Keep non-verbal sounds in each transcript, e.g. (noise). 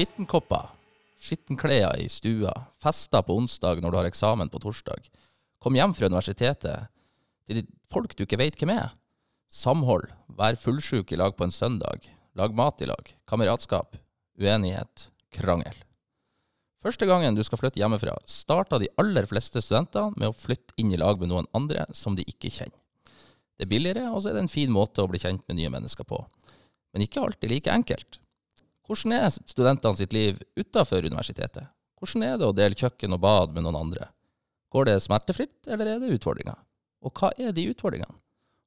Skittenkopper, skittenklær i stua, fester på onsdag når du har eksamen på torsdag. Kom hjem fra universitetet til folk du ikke vet hvem er. Samhold, vær fullsjuk i lag på en søndag, lag mat i lag, kameratskap, uenighet, krangel. Første gangen du skal flytte hjemmefra, starta de aller fleste studenter med å flytte inn i lag med noen andre som de ikke kjenner. Det er billigere, og så er det en fin måte å bli kjent med nye mennesker på. Men ikke alltid like enkelt. Hvordan er studentene sitt liv utafor universitetet? Hvordan er det å dele kjøkken og bad med noen andre? Går det smertefritt, eller er det utfordringer? Og hva er de utfordringene?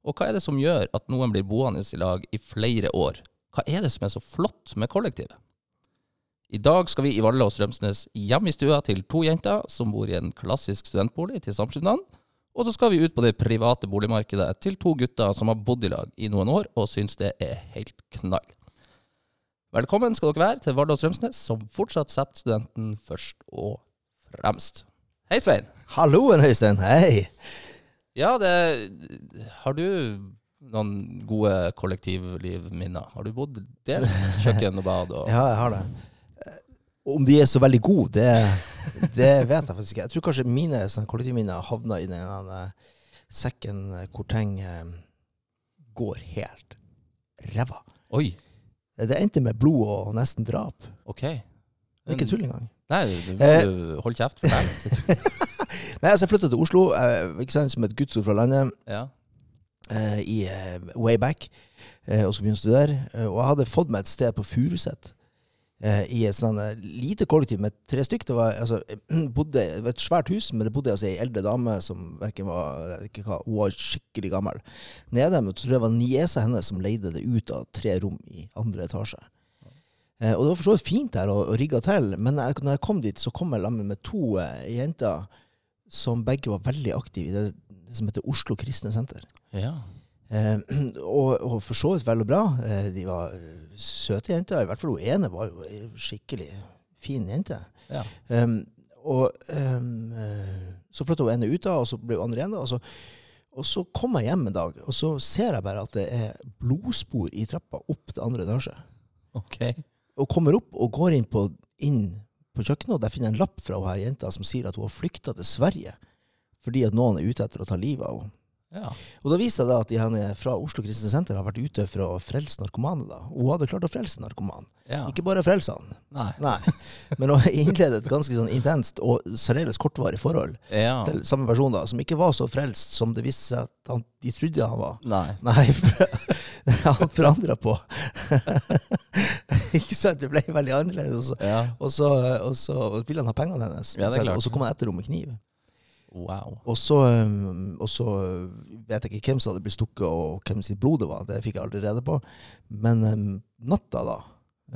Og hva er det som gjør at noen blir boende i lag i flere år? Hva er det som er så flott med kollektivet? I dag skal vi i Valle og Strømsnes hjem i stua til to jenter som bor i en klassisk studentbolig til samskipnaden. Og så skal vi ut på det private boligmarkedet til to gutter som har bodd i lag i noen år og syns det er helt knall. Velkommen skal dere være til Vardø og Strømsnes, som fortsatt setter studenten først og fremst. Hei, Svein. Halloen, Øystein. Hei. Ja, det Har du noen gode kollektivlivminner? Har du bodd der? Kjøkken og bad og (laughs) Ja, jeg har det. Eh, Om de er så veldig gode, det, det vet jeg faktisk ikke. Jeg tror kanskje mine kollektivminner havna i den ene sekken hvor ting eh, går helt ræva. Oi, Det endte med blod og nesten drap. OK. Er ikke tull engang. Nei, du må Eh. jo holde kjeft. Fortell. (laughs) Nei, altså Jeg flytta til Oslo eh, ikke sant, som et gudsord fra landet Ja. eh, i way back eh, og skulle begynne å studere. Og jeg hadde fått meg et sted på Furuset. Eh, I et sånn eh, lite kollektiv med tre stykk. Det var, altså, (clears throat) bodde, det var et svært hus, men det bodde altså ei eldre dame som hverken var hva, Hun var skikkelig gammel. Nede men så tror jeg det var niesa hennes som leide det ut av tre rom i andre etasje. Eh, og det var for så vidt fint der og, og rigga til, men jeg, når jeg kom dit, så kom jeg sammen med to eh, jenter som begge var veldig aktive i det, det som heter Oslo Kristne Senter. ja. Eh, (clears throat) og, og for så vidt vel og bra. Eh, de var eh, søte jenter. I hvert fall hun ene var jo ei skikkelig fin jente. ja. Um, og um, så flytta hun ene ut, da, og så ble hun andre igjen. da, Og så, og så kom jeg hjem en dag, og så ser jeg bare at det er blodspor i trappa opp til andre etasje. Okay. Og kommer opp og går inn på, inn på kjøkkenet, og der finner jeg en lapp fra hun her jenta som sier at hun har flykta til Sverige fordi at noen er ute etter å ta livet av henne. Ja. Og da viser det at de henne fra Oslo Kristne Senter har vært ute for å frelse narkomane. da. Og hun hadde klart å frelse narkoman. ja. Ikke bare frelse han, Nei. nei. men hun (laughs) innledet et ganske sånn intenst og særdeles kortvarig forhold Ja. til samme person, da, som ikke var så frelst som det viste seg at han, de trodde han var. Nei. (laughs) Nei, for (laughs) han forandra på. ikke sant? Det ble veldig annerledes. Og så, og så, og så ville han ha pengene hennes. Og så kom han etter henne med kniv. Wow. Og så, um, og så vet jeg ikke hvem som hadde blitt stukket, og hvem sitt blod det var. Det fikk jeg aldri rede på. Men um, natta, da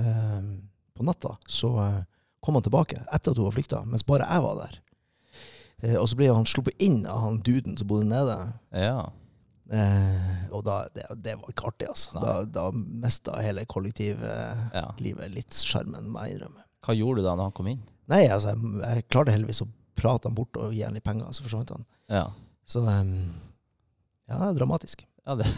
um, På natta så uh, kom han tilbake etter at hun var flykta, mens bare jeg var der. Uh, og så ble han sluppet inn av han duden som bodde nede. Ja. Uh, og da, det, det var ikke artig, altså. Nei. Da, da mista hele kollektivlivet ja. litt sjarmen, må jeg innrømme. Hva gjorde du da når han kom inn? Nei, altså, jeg, jeg klarte heldigvis å prate han bort og gi han litt penger, så forsvant han. Ja. Så um, ja, det er dramatisk. ja det, (laughs)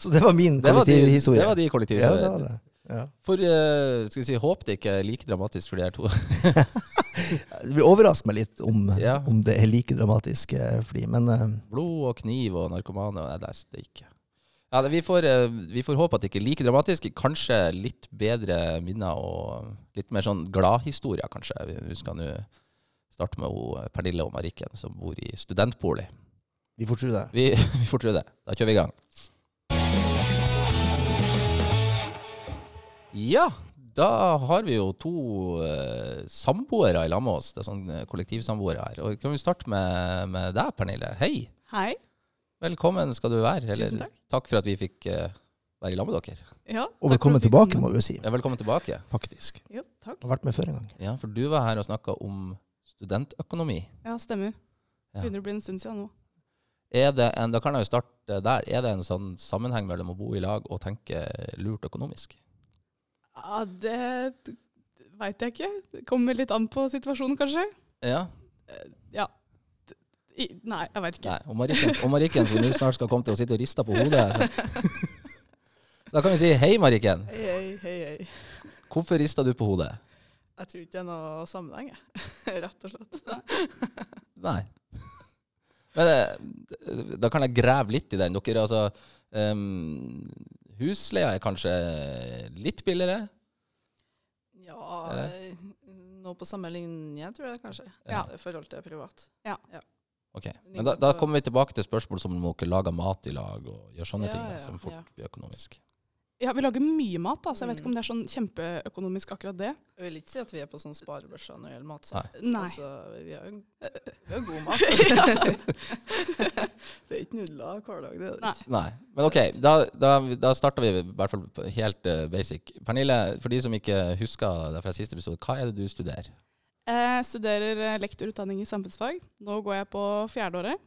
Så det var min kollektivhistorie. det var de de kollektivhistoriene. det var det. Ja. For uh, skal vi si, håp det ikke er like dramatisk for de her to. (laughs) Det vil overraske meg litt om, Ja. om det er like dramatisk eh, for de, men eh, Blod og kniv og narkomane. Det er det ikke. Ja, vi, får, eh, vi får håpe at det ikke er like dramatisk. Kanskje litt bedre minner og litt mer sånn gladhistorier, kanskje. Vi skal nå starte med eh, Pernille og Marikken, som bor i studentbolig. vi får tro det. Vi, (laughs) vi får tro det. Da kjører vi i gang. Ja, da har vi jo to uh, samboere i lag med oss. Det er sånn kollektivsamboere her. Og kan vi starte med, med deg, Pernille. Hei. Hei. Velkommen skal du være. Eller, Tusen takk. takk for at vi fikk uh, være i lag med dere. Ja, Og velkommen tilbake, kom må vi jo si. Ja, velkommen tilbake. Faktisk. Jo, takk. Har vært med før en gang. Ja, for du var her og snakka om studentøkonomi. Ja, stemmer. Ja. Begynner å bli en stund siden nå. Er det en, da kan jeg jo starte der. Er det en sånn sammenheng mellom å bo i lag og tenke lurt økonomisk? Ja, det veit jeg ikke. Det kommer litt an på situasjonen, kanskje. Ja. Ja. I, nei, jeg vet ikke. Nei. Og Marikken, og Marikken som nå snart skal komme til å sitte og riste på hodet. Da kan vi si hei, Marikken. Hei, hei, hei. Hvorfor rista du på hodet? Jeg tror ikke det er noe sammenheng, jeg. (laughs) rett og slett. Nei. Men eh, da kan jeg grave litt i den. Dere, altså um, Husleia er kanskje litt billigere? Ja, Er noe på samme linje, tror jeg kanskje. Ja. I forhold til privat. Ok, Men da, da kommer vi tilbake til spørsmål som om dere lager mat i lag og gjør sånne Ja, ting da, som fort ja. blir økonomisk. Ja, vi lager mye mat, da, så jeg vet Mm. ikke om det er sånn kjempeøkonomisk akkurat det. Jeg vil ikke si at vi er på sånn sparebørsa når det gjelder mat. Nei. Altså, vi har jo (laughs) god mat. (laughs) det er ikke nudler hver dag, det er det ikke. Nei. Men ok, da, da, da starter vi i hvert fall helt uh, basic. Pernille, for de som ikke husker det fra siste episode, hva er det du studerer? Jeg studerer eh, lektorutdanning i samfunnsfag. Nå går jeg på fjerdeåret.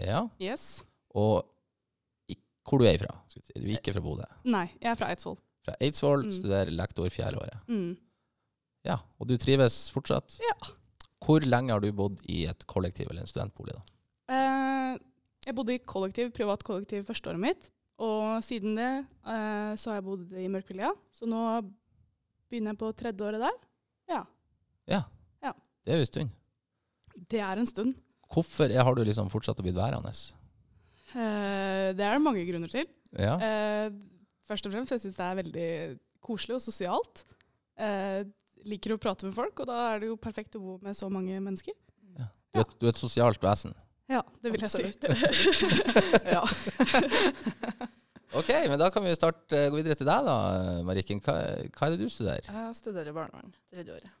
Ja, Yes. og hvor du er ifra? Du er ikke fra Bodø. Nei, jeg er fra Eidsvoll. Fra Eidsvoll, Mm. studerer lektor fjerdeåret. Mm. Ja, og du trives fortsatt? Ja. Hvor lenge har du bodd i et kollektiv eller en studentbolig da? Eh, jeg bodde i kollektiv, privat kollektiv første året mitt. Og siden det eh, så har jeg bodd i Mørkvilja. Så nå begynner jeg på tredje året der. Ja. Ja. Det er jo en stund. Det er en stund. Hvorfor har du liksom fortsatt å bli værende? Eh, det er det mange grunner til. Ja. Eh, først og fremst, jeg syns det er veldig koselig og sosialt. Eh, liker å prate med folk, og da er det jo perfekt å bo med så mange mennesker. Du, er, du er et sosialt vesen. Ja, det vil jeg si. Absolutt. (laughs) (laughs) ja. (laughs) Ok, men da kan vi starte, gå videre til deg da, Marikken. Hva, hva er det du studerer? Jeg studerer barnevern tredje året.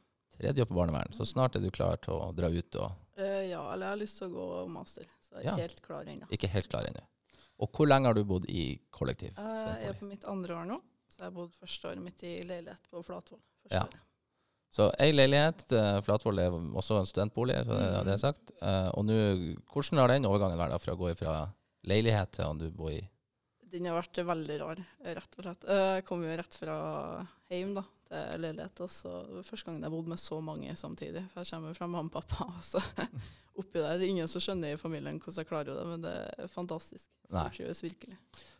År på barnevern, så snart er du klar til å dra ut og uh, ja, eller jeg har lyst til å gå master, så jeg er Ja. ikke helt klar ennå. ikke helt klar ennå. Og hvor lenge har du bodd i kollektiv? Jeg er på mitt andre år nå, så jeg har bodd første året mitt i leilighet på Flatvoll. Ja. året. Så ei leilighet, eh, Flatvoll er også en studentbolig, så det, Mm. det er sagt. Uh, og nå, hvordan har den overgangen vært da, fra å gå fra leilighet til å du bor i Den har vært veldig rar, rett og slett. Jeg kom jo rett fra hjem da, til leilighet, og så første gang jeg bodde med så mange samtidig. For jeg kommer fra mamma og pappa, og (laughs) så oppi der. Det er ingen som skjønner i familien hvordan jeg klarer det, men det er fantastisk. Stortrives virkelig.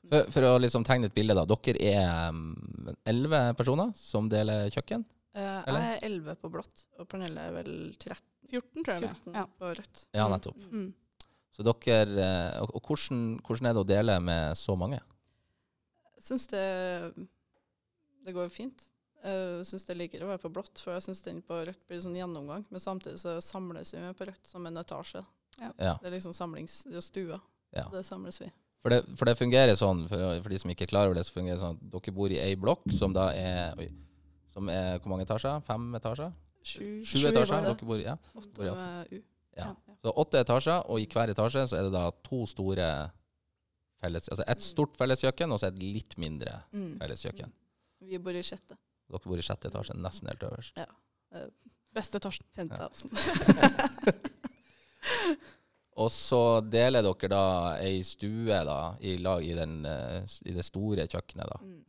For, for å liksom tegne et bilde, da. Dere er mm, elleve personer som deler kjøkken. Eh, Eller? Jeg er 11 på blått, og Pernille er vel 13, 14, tror jeg. 14 er. Ja. på rødt. Ja, nettopp. Mm. Mm. Så dere, eh, og, og hvordan, hvordan er det å dele med så mange? Jeg syns det Det går jo fint. Jeg syns det liker å være på blått, for jeg syns den på rødt blir sånn gjennomgang. Men samtidig så samles vi med på rødt som en etasje. Ja, Det er liksom samlings... Det er stua. ja. Det samles vi. For, det, for det fungerer sånn, for, for de som ikke er klar over det, så fungerer det sånn at dere bor i ei blokk som da er oi, Som er hvor mange etasjer? Fem etasjer? Sju, Sju etasjer? Dere bor i, ja. åtte med U. Ja. Så åtte etasjer, og i hver etasje så er det da to store felles Altså et stort felleskjøkken, og så et litt mindre Mm. felleskjøkken. Vi bor i sjette. Dere bor i sjette etasje, nesten helt øverst. Beste etasjen. Ja. (laughs) Og så deler dere da ei stue da, i lag i, den, eh, i det store kjøkkenet, da. Mm.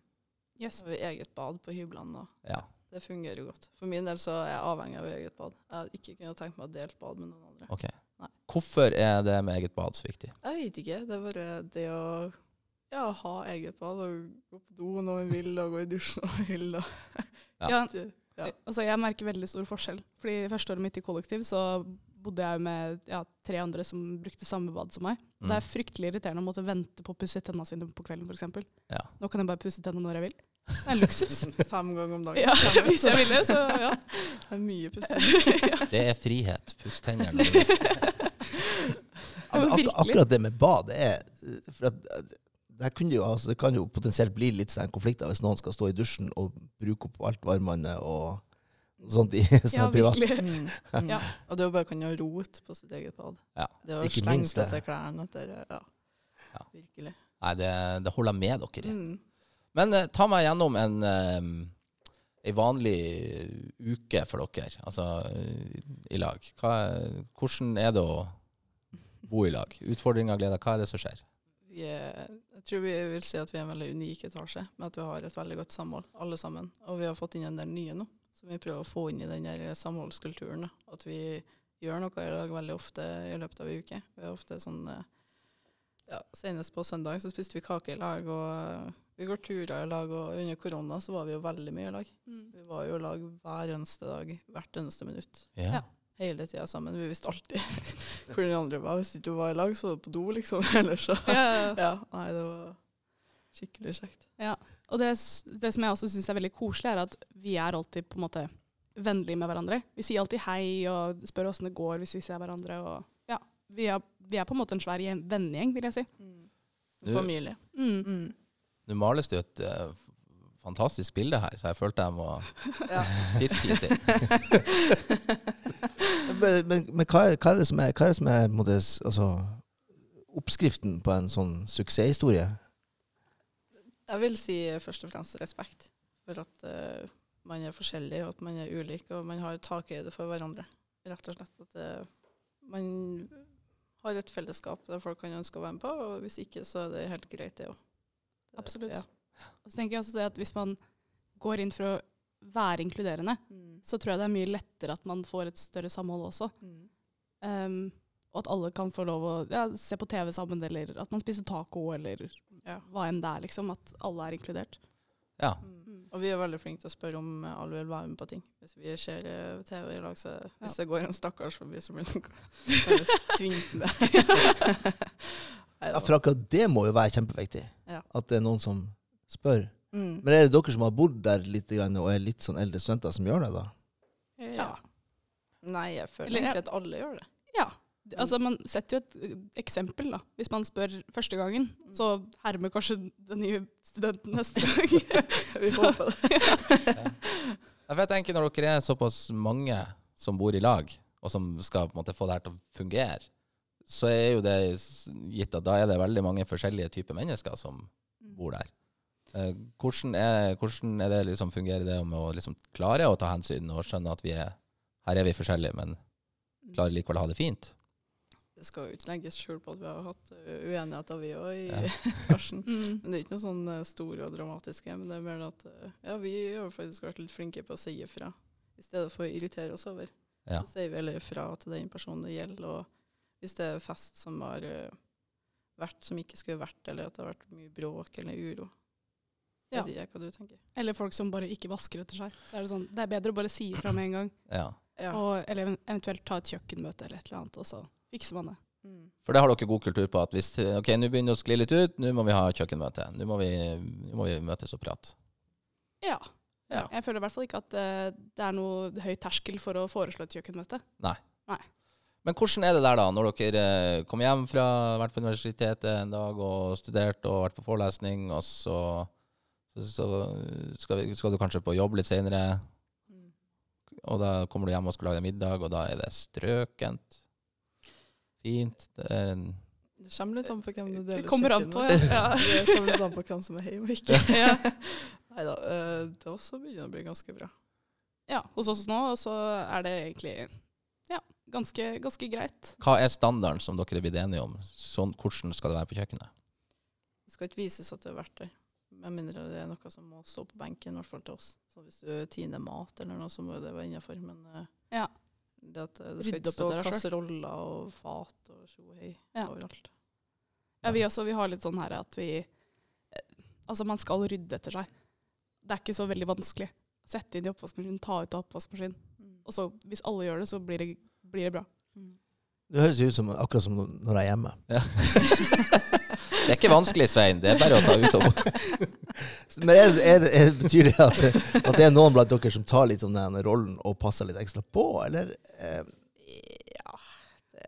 Yes. Har vi eget bad på hyblene. Da. Ja. Det fungerer jo godt. For min del så er jeg avhengig av eget bad. Jeg hadde ikke kunnet tenkt meg å dele bad med noen andre. Okay. Nei. Hvorfor er det med eget bad så viktig? Jeg vet ikke. Det er bare det å ja, ha eget bad og gå på do når man vil, og gå i dusjen når man vil. Ja. Ja, altså jeg merker veldig stor forskjell. Fordi første året mitt i kollektiv så bodde jeg med ja, tre andre som brukte samme bad som meg. Mm. Det er fryktelig irriterende å måtte vente på å pusse tennene sine på kvelden f.eks. Ja. Nå kan jeg bare pusse tennene når jeg vil. Det er luksus. (laughs) Fem ganger om dagen. ja, (laughs) hvis jeg ville, så ja. Det er mye pusting. (laughs) Det er frihet. Puss tennene. ak akkurat det med bad, det er for at, eh, det, kunne jo, altså, det kan jo potensielt bli litt sånn konflikter hvis noen skal stå i dusjen og bruke opp alt varmvannet og sånt i (laughs) sånn ja, privat. Mm, mm. (laughs) Ja. Og det å bare kunne rote på sitt eget bad. Ja. Det å Ikke slenge på seg klærne etter Ja. Ja. Virkelig. Nei, det, det holder jeg med dere i. Mm. Men eh, ta meg gjennom en, um, ei vanlig uke for dere, altså eh, i lag. Hva, hvordan er det å bo i lag? Utfordringer, gleder, hva er det som skjer? Vi er, jeg tror vi vil si at vi er en veldig unik etasje, med at vi har et veldig godt samhold, alle sammen. Og vi har fått inn en del nye nå, som vi prøver å få inn i den der samholdskulturen. Da. At vi gjør noe i dag veldig ofte i løpet av ei uke. Vi er ofte sånn eh, ja, senest på søndag så spiste vi kake i lag, og eh, vi går turer i lag. Og under korona så var vi jo veldig mye i lag. Mm. Vi var jo i lag hver eneste dag, hvert eneste minutt. Ja. Ja. Hele tida sammen. Vi visste alltid (laughs) hvor den andre var. Hvis ikke du var i lag, så var du på do, liksom. (laughs) Ellers så Ja, ja, ja. Ja, nei, det var skikkelig kjekt. Ja. Og det, det som jeg også syns er veldig koselig, er at vi er alltid på en måte vennlige med hverandre. Vi sier alltid hei og spør åssen det går hvis vi ser hverandre. Og ja, vi er, vi er på en måte en svær gjen- vennegjeng, vil jeg si. Mm. Du- familie. Mm. Mm. Nå males det jo et uh, fantastisk bilde her, så jeg følte jeg må (laughs) Ja. pirke litt i. Men, men, men hva, er, hva er det som er, hva er, det som er s- altså, oppskriften på en sånn suksesshistorie? Jeg vil si først og fremst respekt for at uh, man er forskjellig, og at man er ulik, og man har takhøyde for hverandre. Rett og slett at uh, man har et fellesskap der folk kan ønske å være med på, og hvis ikke, så er det helt greit, det òg. Absolutt. Ja. Og så tenker jeg også det at hvis man går inn for å være inkluderende, Mm. så tror jeg det er mye lettere at man får et større samhold også. Mm. Um, og at alle kan få lov å ja, se på TV sammen, eller at man spiser taco, eller Ja. hva enn det er, liksom. At alle er inkludert. Ja. Mm. Og vi er veldig flinke til å spørre om eh, alle vil være med på ting. Hvis vi ser eh, TV i lag, så hvis det går en stakkars forbi, så blir det vi tvinge med. Ja, for akkurat det må jo være kjempeviktig. Ja. At det er noen som spør. Mm. Men er det dere som har bodd der litt og er litt sånn eldre studenter, som gjør det, da? ja. Nei, jeg føler Eller- egentlig at alle gjør det. Ja. Altså, man setter jo et eksempel, da. Hvis man spør første gangen, så hermer kanskje den nye studenten neste (laughs) gang. Vi Så- håper det. Ja, for jeg tenker Når dere er såpass mange som bor i lag, og som skal på en måte få det her til å fungere, så er jo det gitt at da er det veldig mange forskjellige typer mennesker som bor der. Eh, hvordan, er, hvordan er det liksom, fungerer det med å liksom klare å ta hensyn og skjønne at vi er, her er vi forskjellige, men klarer likevel å ha det fint? Det skal jo ikke legges skjul på at vi har hatt uh, uenigheter, vi òg, i Ja. (laughs) (laughs) Mm. Men det er ikke noe sånn uh, store og dramatiske. Men det er mer at ja, vi har faktisk vært litt flinke på å si ifra. I stedet for å irritere oss over. Ja. Så sier vi heller ifra til den personen det gjelder. Og hvis det er fest som har vært som ikke skulle vært, eller at det har vært mye bråk eller uro. Ja. Vet hva du tenker. Eller folk som bare ikke vasker etter seg. Så er det sånn, det er bedre å bare si ifra med en gang. Ja. Ja. Og, eller eventuelt ta et kjøkkenmøte eller et eller annet, og så fikser man det. Mm. For det har dere god kultur på at hvis ok, nå begynner det å skli litt ut, nå må vi ha kjøkkenmøte. Nå må vi, nå må vi møtes og prate. Ja. Ja. Jeg føler i hvert fall ikke at eh, det er noe høy terskel for å foreslå et kjøkkenmøte. Nei. Nei. Men hvordan er det der, da, når dere eh, kommer hjem fra vært på universitetet en dag og studert og vært på forelesning, og så, så, så skal, vi, skal du kanskje på jobb litt senere, Mm. og da kommer du hjem og skal lage middag, og da er det strøkent. Fint. Det er en Det kommer litt an på hvem du deler Det kommer an på, kjøkken med. ja. (laughs) Det kommer litt an på hvem som er hjemme og ikke. Ja. (laughs) Nei da, Det også begynner å bli ganske bra. ja. Hos oss nå så er det egentlig ja, ganske, ganske greit. Hva er standarden som dere er blitt enige om? Sånn, hvordan skal det være på kjøkkenet? Det skal ikke vises at du har vært der. Med mindre det er noe som må stå på benken, i hvert fall til oss. Så hvis du tiner mat eller noe, så må det være innafor. Men eh, Ja. det, at, det skal ikke stå kasseroller og fat og tjohei Ja. overalt. Ja, vi også, vi har litt sånn her at vi eh, Altså, man skal rydde etter seg. Det er ikke så veldig vanskelig. Sette inn i oppvaskmaskinen, ta ut av oppvaskmaskinen. Mm. Og så, hvis alle gjør det, så blir det, blir det bra. Mm. Det høres ut som akkurat som når jeg er hjemme. Ja. (laughs) det er ikke vanskelig, Svein. Det er bare å ta ut og (laughs) Men er, det- er, er, betyr det at, at det er noen blant dere som tar litt om den rollen og passer litt ekstra på, eller? Eh, Ja,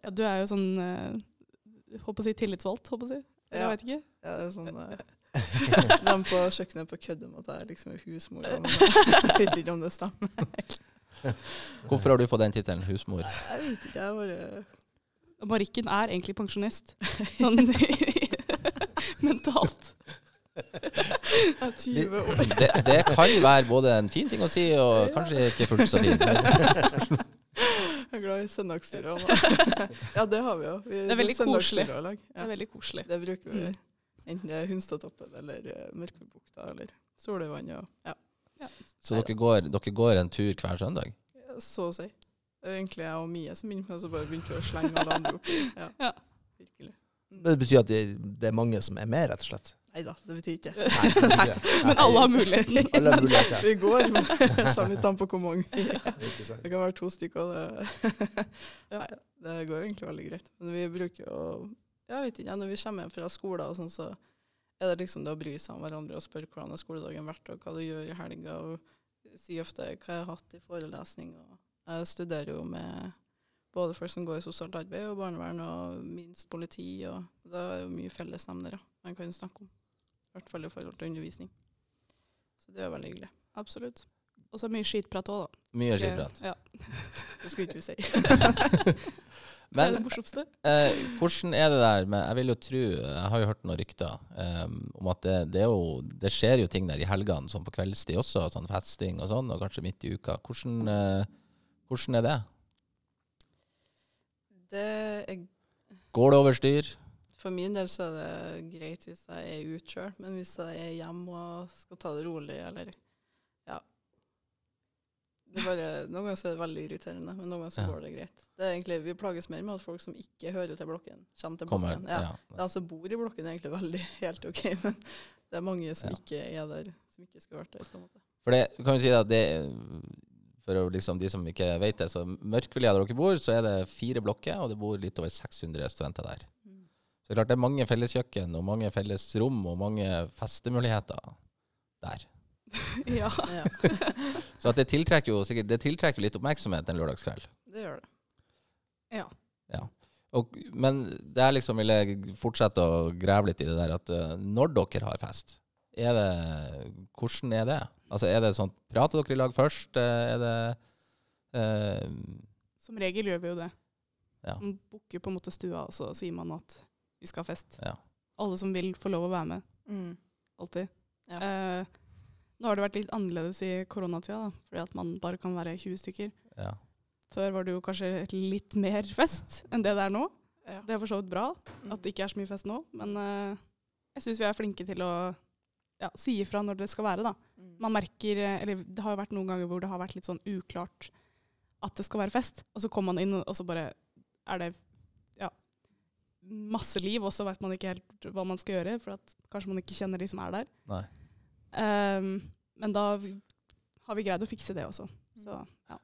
Ja, du er jo sånn eh, Håper å si tillitsvalgt, håper å si. Eller Ja. Jeg vet ikke. ja, det er sånn eh, (laughs) De på kjøkkenet på kødder med at jeg liksom er husmor. Jeg vet ikke om det stemmer. Hvorfor har du fått den tittelen, husmor? Jeg vet ikke, jeg bare Marikken er egentlig pensjonist. Sånn (laughs) mentalt. Jeg 20 år. Det, det kan være både en fin ting å si, og kanskje ikke fullt så fin. Jeg er glad i søndagsturer. (laughs) Ja, det har vi jo. Vi, Det er veldig koselig. Ja. Det er veldig koselig. Det bruker vi Mm. Enten det er Hunstadtoppen eller uh, Mørkvedbukta eller Soløyvann. Ja. ja. Så dere går, dere går en tur hver søndag? Så å si. Egentlig jeg og Mie som begynte med det, så bare begynte vi å slenge alle andre oppi. Ja. Ja. Virkelig. Det betyr at det, det er mange som er med, rett og slett. Nei da, det betyr ikke. Nei, det betyr ikke (laughs) det. Men alle har muligheten. Alle har. Vi går, men det kommer litt an på hvor mange. Sant? (laughs) Det kan være to stykker. Det, (laughs) Nei, det går egentlig veldig greit. Men vi bruker jo Jeg vet ikke, Når vi kommer hjem fra skolen, og sånn, så er det liksom det å bry seg om hverandre og spørre hvordan har skoledagen vært, og hva du gjør i helga. Og si ofte hva jeg har hatt i forelesning. Og jeg studerer jo med både folk som går i sosialt arbeid og barnevern, og minst politi. og Det er jo mye fellesnevnere man kan snakke om. I hvert fall i forhold til undervisning. Så det er veldig hyggelig. Absolutt. Og så mye skitprat òg, da. Mye skitprat. Ja. (laughs) Det skulle ikke vi si. (laughs) (laughs) det er Men det morsomste. eh, hvordan er det der med Jeg vil jo tro Jeg har jo hørt noen rykter um, om at det, det er jo Det skjer jo ting der i helgene, sånn på kveldstid også, sånn festing og sånn, og kanskje midt i uka. Hvordan, eh, hvordan er det? Det er Går det over styr? For min del så er det greit hvis jeg er ute sjøl, men hvis jeg er hjemme og skal ta det rolig, eller ja det bare, Noen ganger så er det veldig irriterende, men noen ganger så Ja. går det greit. Det egentlig, Vi plages mer med at folk som ikke hører til blokken, kommer til Kommer, blokken. Ja. ja. De som bor i blokken, er egentlig veldig (laughs) helt OK, men det er mange som ikke er der, som ikke skulle vært der. på en måte. For det kan vi si at det For liksom de som ikke vet det, så Mørkvilja der dere bor, så er det fire blokker, og det bor litt over 600 studenter der. Så det er klart det er mange felleskjøkken og mange felles rom og mange festemuligheter der. (laughs) ja. Ja, (laughs) Så at det tiltrekker jo sikkert det tiltrekker litt oppmerksomhet en lørdagskveld. det gjør det. ja. Og, men det er liksom vil jeg fortsette å grave litt i det der at eh, når dere har fest, er det, hvordan er det? Altså er det sånn, Prater dere i lag først? Eh, Er det eh, Som regel gjør vi jo det. Ja. Man booker på en måte stua, og så sier man at vi skal ha fest. Ja. Alle som vil, får lov å være med. Mm. Alltid. Ja. Eh, nå har det vært litt annerledes i koronatida, da, fordi at man bare kan være 20 stykker. ja. Før var det jo kanskje litt mer fest enn det det er nå. Ja. Det er for så vidt bra Mm. at det ikke er så mye fest nå, men eh, jeg syns vi er flinke til å ja, si ifra når det skal være, da. Mm. Man merker, eh, eller det har jo vært noen ganger hvor det har vært litt sånn uklart at det skal være fest, og så kommer man inn, og så bare er det ja, masse liv, og så vet man ikke helt hva man skal gjøre, for at kanskje man ikke kjenner de som er der. Nei. Ehm, men da har vi greid å fikse det også. Så ja.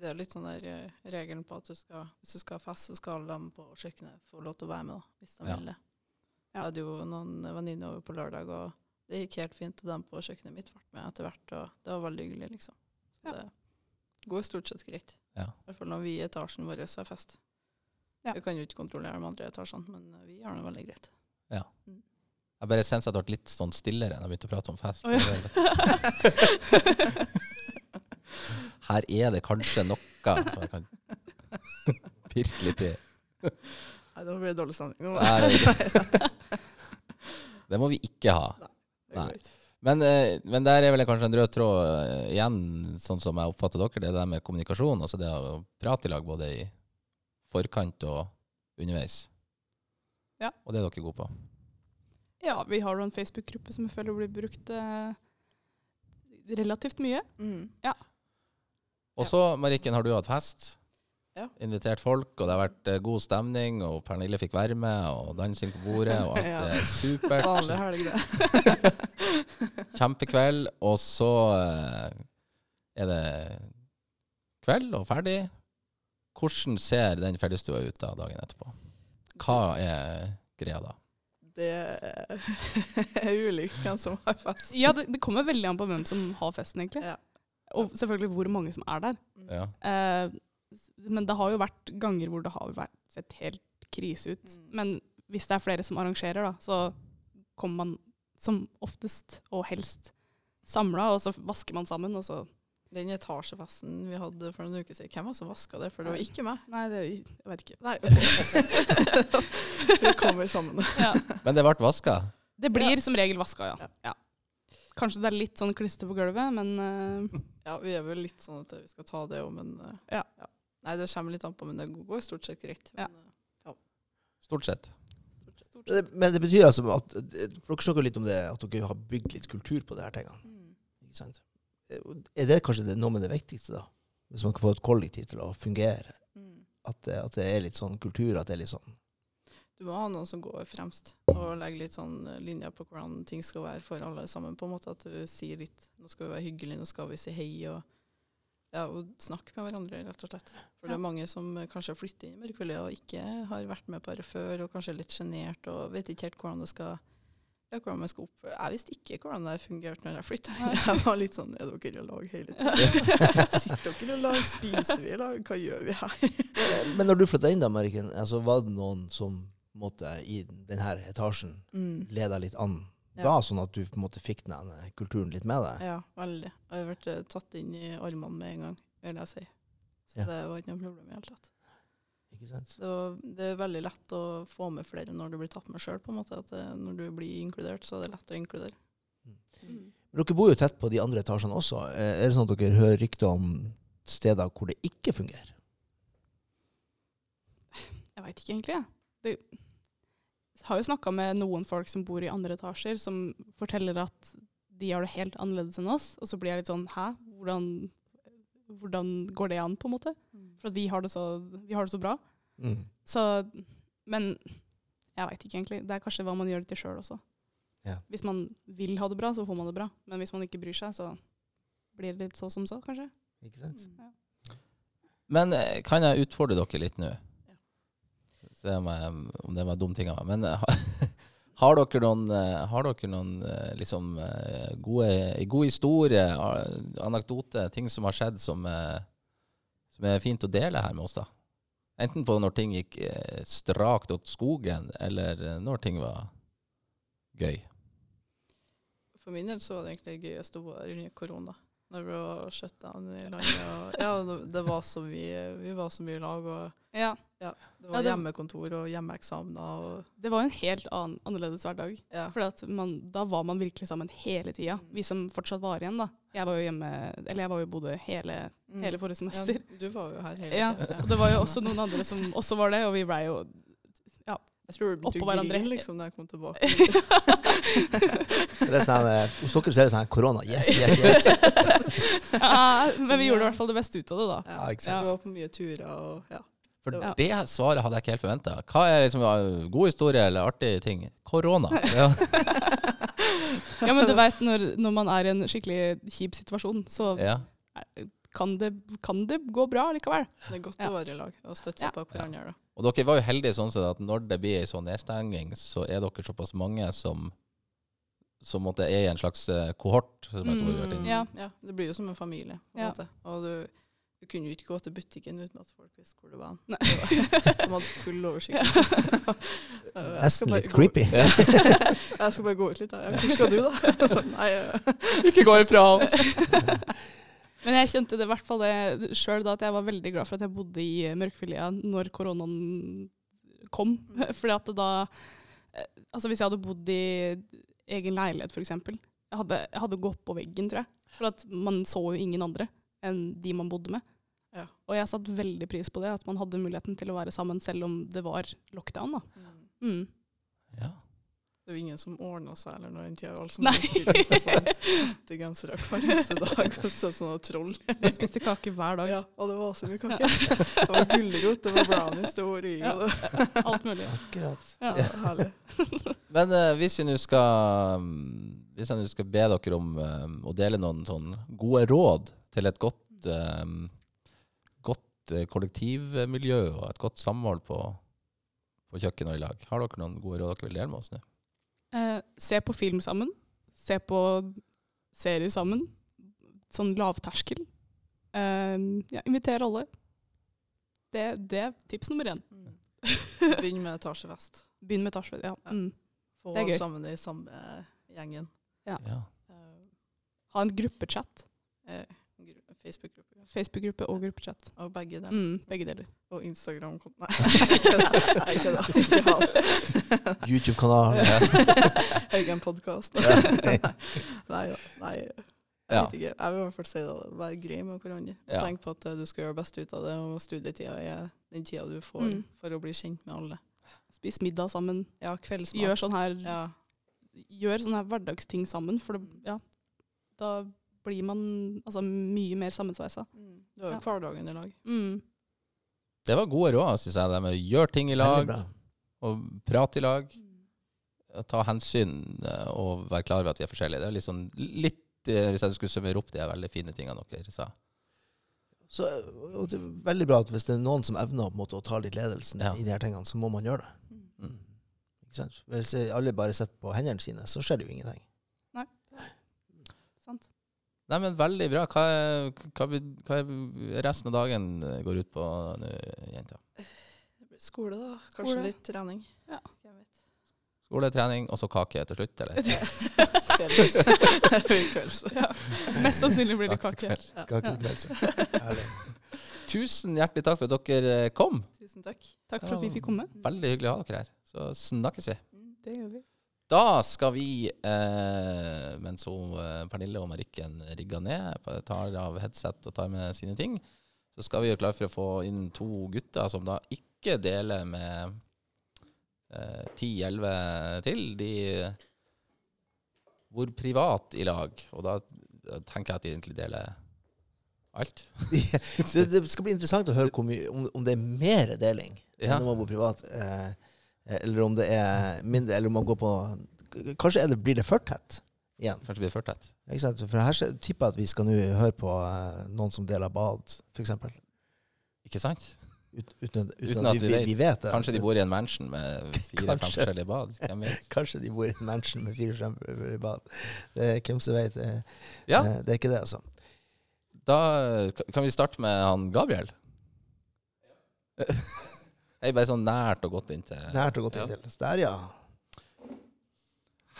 Det er litt sånn der eh, regelen på at du skal, hvis du skal ha fest, så skal alle dem på kjøkkenet få lov til å være med, da, hvis de Ja. vil det. Ja. Jeg hadde jo noen venninner over på lørdag, og det gikk helt fint. Og dem på kjøkkenet mitt ble med etter hvert, og det var veldig hyggelig, liksom. Så Ja. det går stort sett greit. Ja. I hvert fall når vi i etasjen vår har fest. Ja. Vi kan jo ikke kontrollere de andre etasjene, men vi har det veldig greit. Ja. Jeg bare senser at det ble litt sånn stillere når jeg begynte å prate om fest. Oh, ja. (laughs) Her er det kanskje noe som jeg kan pirke litt i. Nei, da blir det dårlig stemning. Nei, (laughs) det- må vi ikke ha. Nei. Men, eh, men der er vel kanskje en rød tråd eh, igjen, sånn som jeg oppfatter dere, det der med kommunikasjon. Altså det å prate i lag både i forkant og underveis. Ja. Og det er dere gode på. ja, vi har jo en Facebook-gruppe som jeg føler blir brukt eh, relativt mye. Mm. Og så, Marikken, har du hatt fest. Ja. Invitert folk, og det har vært eh, god stemning, og Pernille fikk være med, og dansing på bordet, og alt (laughs) Ja. er supert. Vanlig helg, det. (laughs) (laughs) Kjempekveld, og så eh, er det kveld og ferdig. Hvordan ser den fellesstua ut da dagen etterpå? Hva er greia da? Det er ulikt hvem som har fest. Ja, det, det kommer veldig an på hvem som har festen, egentlig. Ja. Og selvfølgelig hvor mange som er der. Ja. Eh, men det har jo vært ganger hvor det har vært, sett helt krise ut. Mm. Men hvis det er flere som arrangerer, da, så kommer man som oftest og helst samla, og så vasker man sammen, og så Den etasjefesten vi hadde for noen uker siden, hvem var det som vaska det? For det var ikke meg. Nei, det, jeg vet ikke. Nei. (laughs) vi kommer sammen. (laughs) Ja. Men det ble vaska? Det blir Ja. som regel vaska, ja. Ja. ja. Kanskje det er litt sånn klister på gulvet, men uh... Ja, vi er vel litt sånn at vi skal ta det òg, men eh, Ja. Nei, det kommer litt an på, men det går stort sett greit. Ja. Men, eh, Stort sett. stort sett. Men det, men det betyr altså at For dere snakker litt om det at dere har bygd litt kultur på de her tingene. Mm. Ikke sant? Er det kanskje det, noe med det viktigste, da? Hvis man kan få et kollektiv til å fungere? Mm. At det, at det er litt sånn kultur, at det er litt sånn du må ha noen som går fremst og legger litt sånn eh, linjer på hvordan ting skal være for alle sammen. på en måte At du sier litt Nå skal vi være hyggelige, nå skal vi si hei. og ja, og snakke med hverandre, rett og slett. For det er mange som eh, kanskje flytter inn i mørkemiljøet og ikke har vært med på det før, og kanskje er litt sjenert og vet ikke helt hvordan det skal ja, hvordan man skal oppføre Jeg visste ikke hvordan det fungerte når jeg flytta inn. (laughs) Jeg var litt sånn Er dere i lag hele tida? (laughs) Sitter dere i lag? Spiser vi i lag? Hva gjør vi her? (laughs) Men når du flytta inn, da, Merken, altså, var det noen som måtte, i denne etasjen Mm. leda litt an Ja. da, sånn at du på en måte fikk den eh, kulturen litt med deg? Ja, veldig. Jeg har vært eh, tatt inn i armene med en gang, vil jeg si. Så Ja. det var ikke noe problem i det hele tatt. Ikke sant? Det, var, det er veldig lett å få med flere når du blir tatt med sjøl, på en måte. At det, når du blir inkludert, så er det lett å inkludere. Mm. Men dere bor jo tett på de andre etasjene også. Eh, Er det sånn at dere hører rykter om steder hvor det ikke fungerer? Jeg veit ikke egentlig, jeg. Jeg har jo snakka med noen folk som bor i andre etasjer, som forteller at de gjør det helt annerledes enn oss. Og så blir jeg litt sånn Hæ? Hvordan, hvordan går det an, på en måte? For at vi har det så, vi har det så bra. Mm. Så Men jeg veit ikke egentlig. Det er kanskje hva man gjør det til sjøl også. Ja. Hvis man vil ha det bra, så får man det bra. Men hvis man ikke bryr seg, så blir det litt så som så, kanskje. Ikke sant? Ja. Men eh, kan jeg utfordre dere litt nå? Se om, jeg, om det var dum ting av meg. Men eh, (laughs) har dere noen, eh, har dere noen eh, liksom, gode, god historie, anekdote, ting som har skjedd som, som er fint å dele her med oss? da? Enten på når ting gikk strakt åt skogen, eller når ting var gøy. For min del så var det egentlig gøyest å være under korona. Når det var shutdown i landet. Og, ja, det- det var så mye, vi var så mye i lag. og Ja. Det Ja, var det- hjemmekontor og hjemmeeksamener. og Det var en helt annen, annerledes hverdag. ja. For da var man virkelig sammen hele tida. Vi som fortsatt var igjen, da. Jeg var jo hjemme, eller jeg var jo bodde hele, Mm. hele forrige semester. Ja, du var jo her hele Ja, tiden. og det var jo også noen andre som også var det, og vi blei jo Jeg tror du begynte å grine liksom, da jeg kom tilbake. (laughs) Så det er sånn, eh, hos dere så er det sånn korona. Yes, yes, yes. (laughs) ja, Men vi gjorde i hvert fall det beste ut av det, da. Ja, ikke Vi var på mye turer og ja. For Ja. det svaret hadde jeg ikke helt forventa. Hva er liksom god historie eller artig ting? Korona. (laughs) Ja. Ja, men du veit, når, når man er i en skikkelig kjip situasjon, så ja. kan det, kan det gå bra likevel. Det er godt Ja. å være i lag og støtte seg Ja. på hverandre. da. Og dere var jo heldige sånn sett at når det blir en sånn nedstenging, så er dere såpass mange som som måtte er i en slags eh, kohort. Inne. Ja. ja, det blir jo som en familie. på en Ja. måte. Og du, du kunne jo ikke gå til butikken uten at folk visste hvor du var. Nei. De hadde full oversikt. Nesten (laughs) litt creepy. (laughs) Jeg skal bare gå ut litt. da. Hvor skal du, da? (laughs) Så, nei, eh, Ikke gå ifra oss! Men jeg kjente det i hvert fall det sjøl da, at jeg var veldig glad for at jeg bodde i Mørkfilia når koronaen kom. (laughs) Fordi at da eh, Altså hvis jeg hadde bodd i egen leilighet, f.eks. Jeg, hadde- jeg hadde gått på veggen, tror jeg. For at man så jo ingen andre enn de man bodde med. Ja. Og jeg satte veldig pris på det, at man hadde muligheten til å være sammen selv om det var lockdown. da. Mm. Ja. Det var ingen som ordna seg eller noe. den tida. Alle som Nei. gikk sånn hver eneste dag og så sånne troll. Jeg spiste kake hver dag. Ja, og det var så mye kake. Det var gulrot, det var brownies, det var rig, Ja. (laughs) Alt mulig. Akkurat. Ja. ja. herlig. (laughs) Men uh, hvis vi nå skal mm, Hvis jeg nå skal be dere om eh, å dele noen sånn gode råd til et godt, eh, godt kollektivmiljø og et godt samhold på, på kjøkken og i lag, har dere noen gode råd dere vil dele med oss nå? Eh, se på film sammen. Se på serier sammen. Sånn lavterskel. Eh, ja, Inviter alle. Det, det er tips nummer én. Mm. (laughs) Begynn med etasjefest. Begynn med etasje. Ja. Ja. Mm. Få Det er gøy. sammen i samme gjengen. Ja. Ja. Eh, Ha en gruppechat. eh, Facebook-gruppe. Facebook-gruppe og gruppechat. Og begge deler. Mm, begge deler. Og Instagram-konto. Nei, ikke det. YouTube-kanal. Egen podkast. Ja. (laughs) (laughs) Nei da. Nei. Jeg Ja. vet ikke. Jeg vil i hvert fall si det. Vær grei med hverandre. Ja. Tenk på at eh, du skal gjøre best ut av det, og studietida er den tida du får Mm. for å bli kjent med alle. Spis middag sammen. Ja, kveldsmat. Gjør sånn her, Ja. gjør sånne her hverdagsting sammen. For det, ja, da blir man altså, mye mer sammensveisa. Mm. Du har jo Ja. hverdagen i lag. Mm. Det var gode råd, syns jeg. Det med å gjøre ting i lag. Og prate i lag. Ta hensyn eh, og være klar over at vi er forskjellige. Det er litt sånn litt, eh, Hvis jeg skulle summere opp de veldig fine tingene dere sa. Så, og det er veldig bra at hvis det er noen som evner på en måte, å ta litt ledelsen Ja. i de her tingene, så må man gjøre det. Mm. Ikke sant? Hvis alle bare sitter på hendene sine, så skjer det jo ingenting. Nei, men veldig bra. Hva, er- hva, hva er resten av dagen går ut på nå, jenta? Skole, da. Kanskje Skole. litt trening. Ja. Skole, trening, og så kake til slutt, eller? (laughs) Kvelds. Det (laughs) blir kvelds. Ja. Mest sannsynlig blir det Kake kake. til kvelds. (laughs) Tusen hjertelig takk for at dere eh, kom. Tusen takk. Takk for at vi fikk komme. Veldig hyggelig å ha dere her. Så snakkes vi. Det gjør vi. Da skal vi, eh, hun, eh, Pernille og Marikken rigga ned, tar av headset og tar med sine ting, så skal vi gjøre klar for å få inn to gutter som da ikke deler med eh, 10-11 til. De bor privat i lag, og da tenker jeg at de egentlig deler alt. (laughs) det, det skal bli interessant å høre om, om det er mer deling Ja. om man bor privat, eh, eller om det er mindre, eller om man går på Kanskje er det, blir det for tett igjen. Kanskje blir det for tett. Ikke sant? For her tipper jeg at vi skal nå høre på eh, noen som deler bad, f.eks. Ikke sant? Ut, uten, uten, Uten at, at vi, vi vi, vi vet det. Kanskje de bor i en mansion med (laughs) fire-fem forskjellige bad. Hvem vet? Kanskje de bor i en mansion med fire skjermer bad. Det er hvem som vet. Det, Ja, Eh, det er ikke det, altså. da kan vi starte med han Gabriel. (laughs) Hei, bare sånn nært og godt inntil. Nært og godt Ja. inntil. Ja. Der, ja.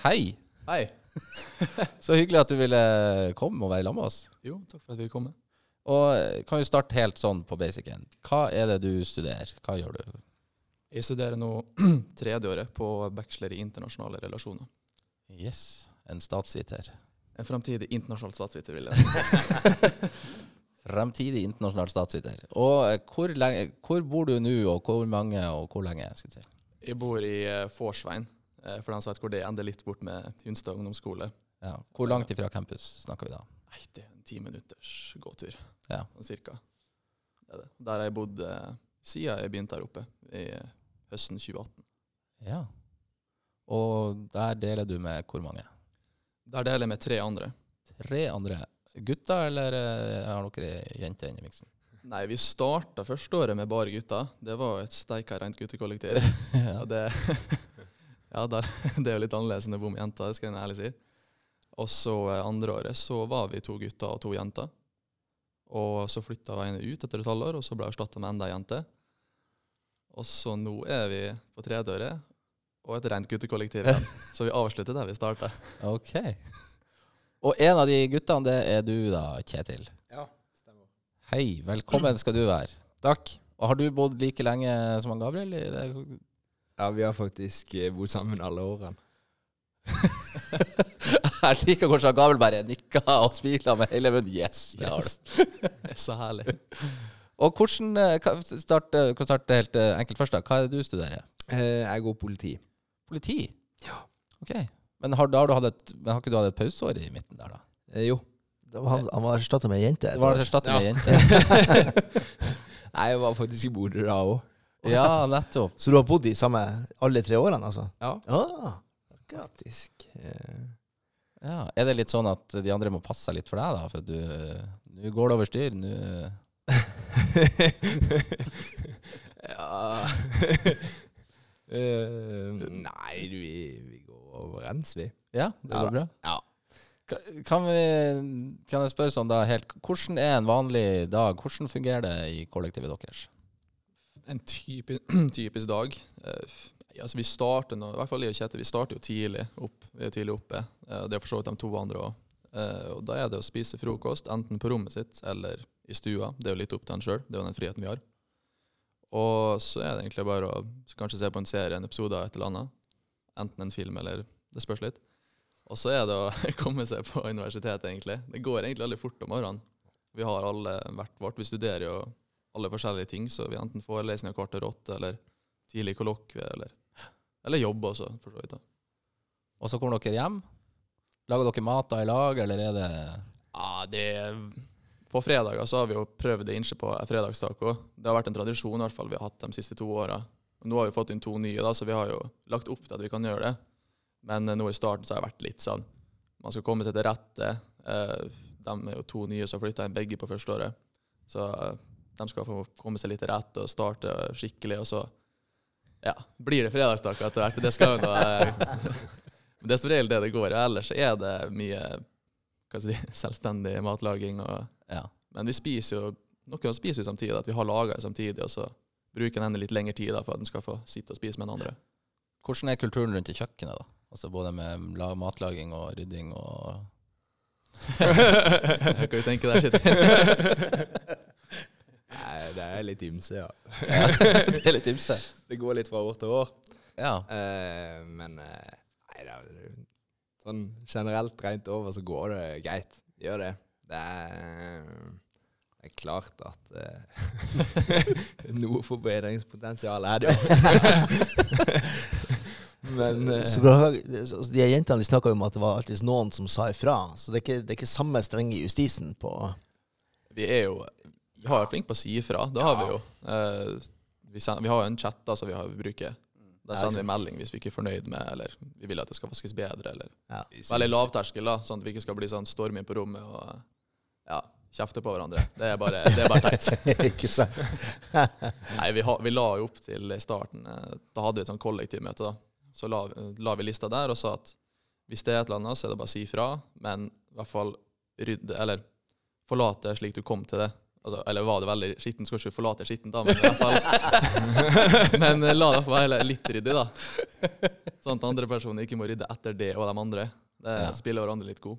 Hei, Hei. (laughs) så hyggelig at du ville komme og være sammen med oss. Jo, takk for at vi kom. komme. Og eh, kan vi starte helt sånn på basicen. Hva er det du studerer? Hva gjør du? Jeg studerer nå (clears throat) tredjeåret på bachelor i internasjonale relasjoner. Yes, en statsviter. En framtidig internasjonal statsviter, vil jeg (laughs) (laughs) Fremtidig internasjonal statsviter. Og eh, hvor, lenge, hvor bor du nå, og hvor mange, og hvor lenge? skal jeg si? Jeg bor i Forsvein eh, for den vet hvor det ender litt bort med Hunstad ungdomsskole. Ja. Hvor langt ifra campus snakker vi da? Nei, det er en ti minutters gåtur, Ja. sånn cirka. Det det. Der har jeg bodd eh, siden jeg begynte her oppe, i eh, høsten 2018. Ja. Og der deler du med hvor mange? Der deler jeg med tre andre. Tre andre gutter, eller eh, har dere jenter inne i miksen? Nei, vi starta første året med bare gutter. Det var et steika rent guttekollektiv. (laughs) ja. Det, (laughs) ja, det, (laughs) det er jo litt annerledes enn å bo med jenter, det skal jeg ærlig si. Og så eh, andre året så var vi to gutter og to jenter. Og så flytta veiene ut etter et halvår, og så ble jeg erstatta med enda ei jente. Og så nå er vi på tredje året og et rent guttekollektiv igjen. (laughs) Så vi avslutter der vi starta. Ok. Og en av de guttene, det er du da, Kjetil. Ja, stemmer. Hei, velkommen skal du være. Takk. Og har du bodd like lenge som han Gabriel? Ja, vi har faktisk eh, bodd sammen alle årene. (laughs) Jeg liker hvordan Gabel bare nikker og smiler med hele munnen. Yes, det har du. (laughs) Så herlig. Og hvordan eh, starte, kan starte helt eh, enkelt først da. Hva er det du studerer? Eh, jeg går politi. Politi? Ja. Ok. Men har, har, du hatt et, men har ikke du hatt et pauseår i midten der, da? Eh, jo. Det var han, han var erstatta med ei jente. et Det var år. erstattet med Ja. jente. (laughs) Nei, jeg var faktisk i Bodø da òg. Ja, nettopp. Så du har bodd i samme alle tre årene, altså? Ja, Ah, faktisk. Eh, Ja. Er det litt sånn at de andre må passe seg litt for deg, da? For du Nå går det over styr. Nå (laughs) ja uh, Nei, vi, vi går overens, vi. Ja, det går ja, bra? Ja. Kan, vi, kan jeg spørre sånn da helt Hvordan er en vanlig dag? Hvordan fungerer det i kollektivet deres? En typi, (clears throat) typisk dag. Eh, altså vi starter nå, i hvert fall jeg og Kjetil, vi starter jo tidlig opp. Vi er tidlig oppe. Eh, det er for så vidt de to andre òg. og da er det å spise frokost enten på rommet sitt eller i stua. Det er jo litt opp til en sjøl. Det er jo den friheten vi har. Og så er det egentlig bare å kanskje se på en serie, en episode av et eller annet. Enten en film eller Det spørs litt. Og så er det å (laughs) komme seg på universitetet, egentlig. Det går egentlig veldig fort om morgenen. Vi har alle hvert vårt. Vi studerer jo alle forskjellige ting, så vi enten forelesninger kvart over åtte, eller tidlig kollokvie, eller, eller jobb også, for så vidt. da. Og så kommer dere hjem. Lager dere mat da i lag, eller er det Ja, det På fredager så har vi jo prøvd å innse på fredagstaco. Det har vært en tradisjon i hvert fall vi har hatt de siste to åra. Nå har vi fått inn to nye, da, så vi har jo lagt opp til at vi kan gjøre det. Men eh, nå i starten så har det vært litt sånn Man skal komme seg til rette. Eh, de er jo to nye som har flytta inn begge på første året. Så eh, de skal få komme seg litt til rette og starte skikkelig, og så ja, blir det fredagstaco etter hvert. Det skal jo nå eh, Det er som regel det det går i. Ellers er det mye si, (laughs) selvstendig matlaging. Og, Ja. men vi spiser jo noen spiser jo samtidig, at vi har laga samtidig, og så bruker den litt lengre tid da, for at den skal få sitte og spise med den andre. Hvordan er kulturen rundt i kjøkkenet, da? Altså Både med matlaging og rydding og (laughs) Hva kan du tenke deg, shit? Nei, det er litt ymse, ja. ja. (laughs) Det er litt ymse. Det går litt fra år til år. Ja. Eh, men eh, nei, det er, sånn generelt rent over så går det greit. Gjør det. Det er, det er klart at eh, (laughs) noe forbedringspotensial er det jo. (laughs) men uh, de jentene de snakka om at det var alltid noen som sa ifra. Så det er ikke, det er ikke samme strenge justisen på Vi er jo Vi har vært flinke på å si ifra. Det har vi jo. Eh, vi, sender, vi har jo en chat da, som vi har, bruker. Der sender vi melding hvis vi ikke er fornøyd med, eller vi vil at det skal vaskes bedre. eller ja. Veldig lavterskel, da, sånn at vi ikke skal bli sånn storm inn på rommet og ja, kjefte på hverandre. Det er bare, det er bare teit. (laughs) ikke sant? (laughs) Nei, vi, ha, vi la jo opp til i starten eh, Da hadde vi et sånn kollektivmøte. da. Så la, la vi lista der og sa at hvis det er et eller annet, så er det bare å si ifra. men i hvert fall rydde, eller forlate slik du kom til det. Altså, eller var det veldig skittent, skal ikke forlate skittent, da, men i hvert fall (laughs) Men eh, la det være litt ryddig, da. Sånn at andre personer ikke må rydde etter det og de andre. Det Ja. spiller hverandre litt god.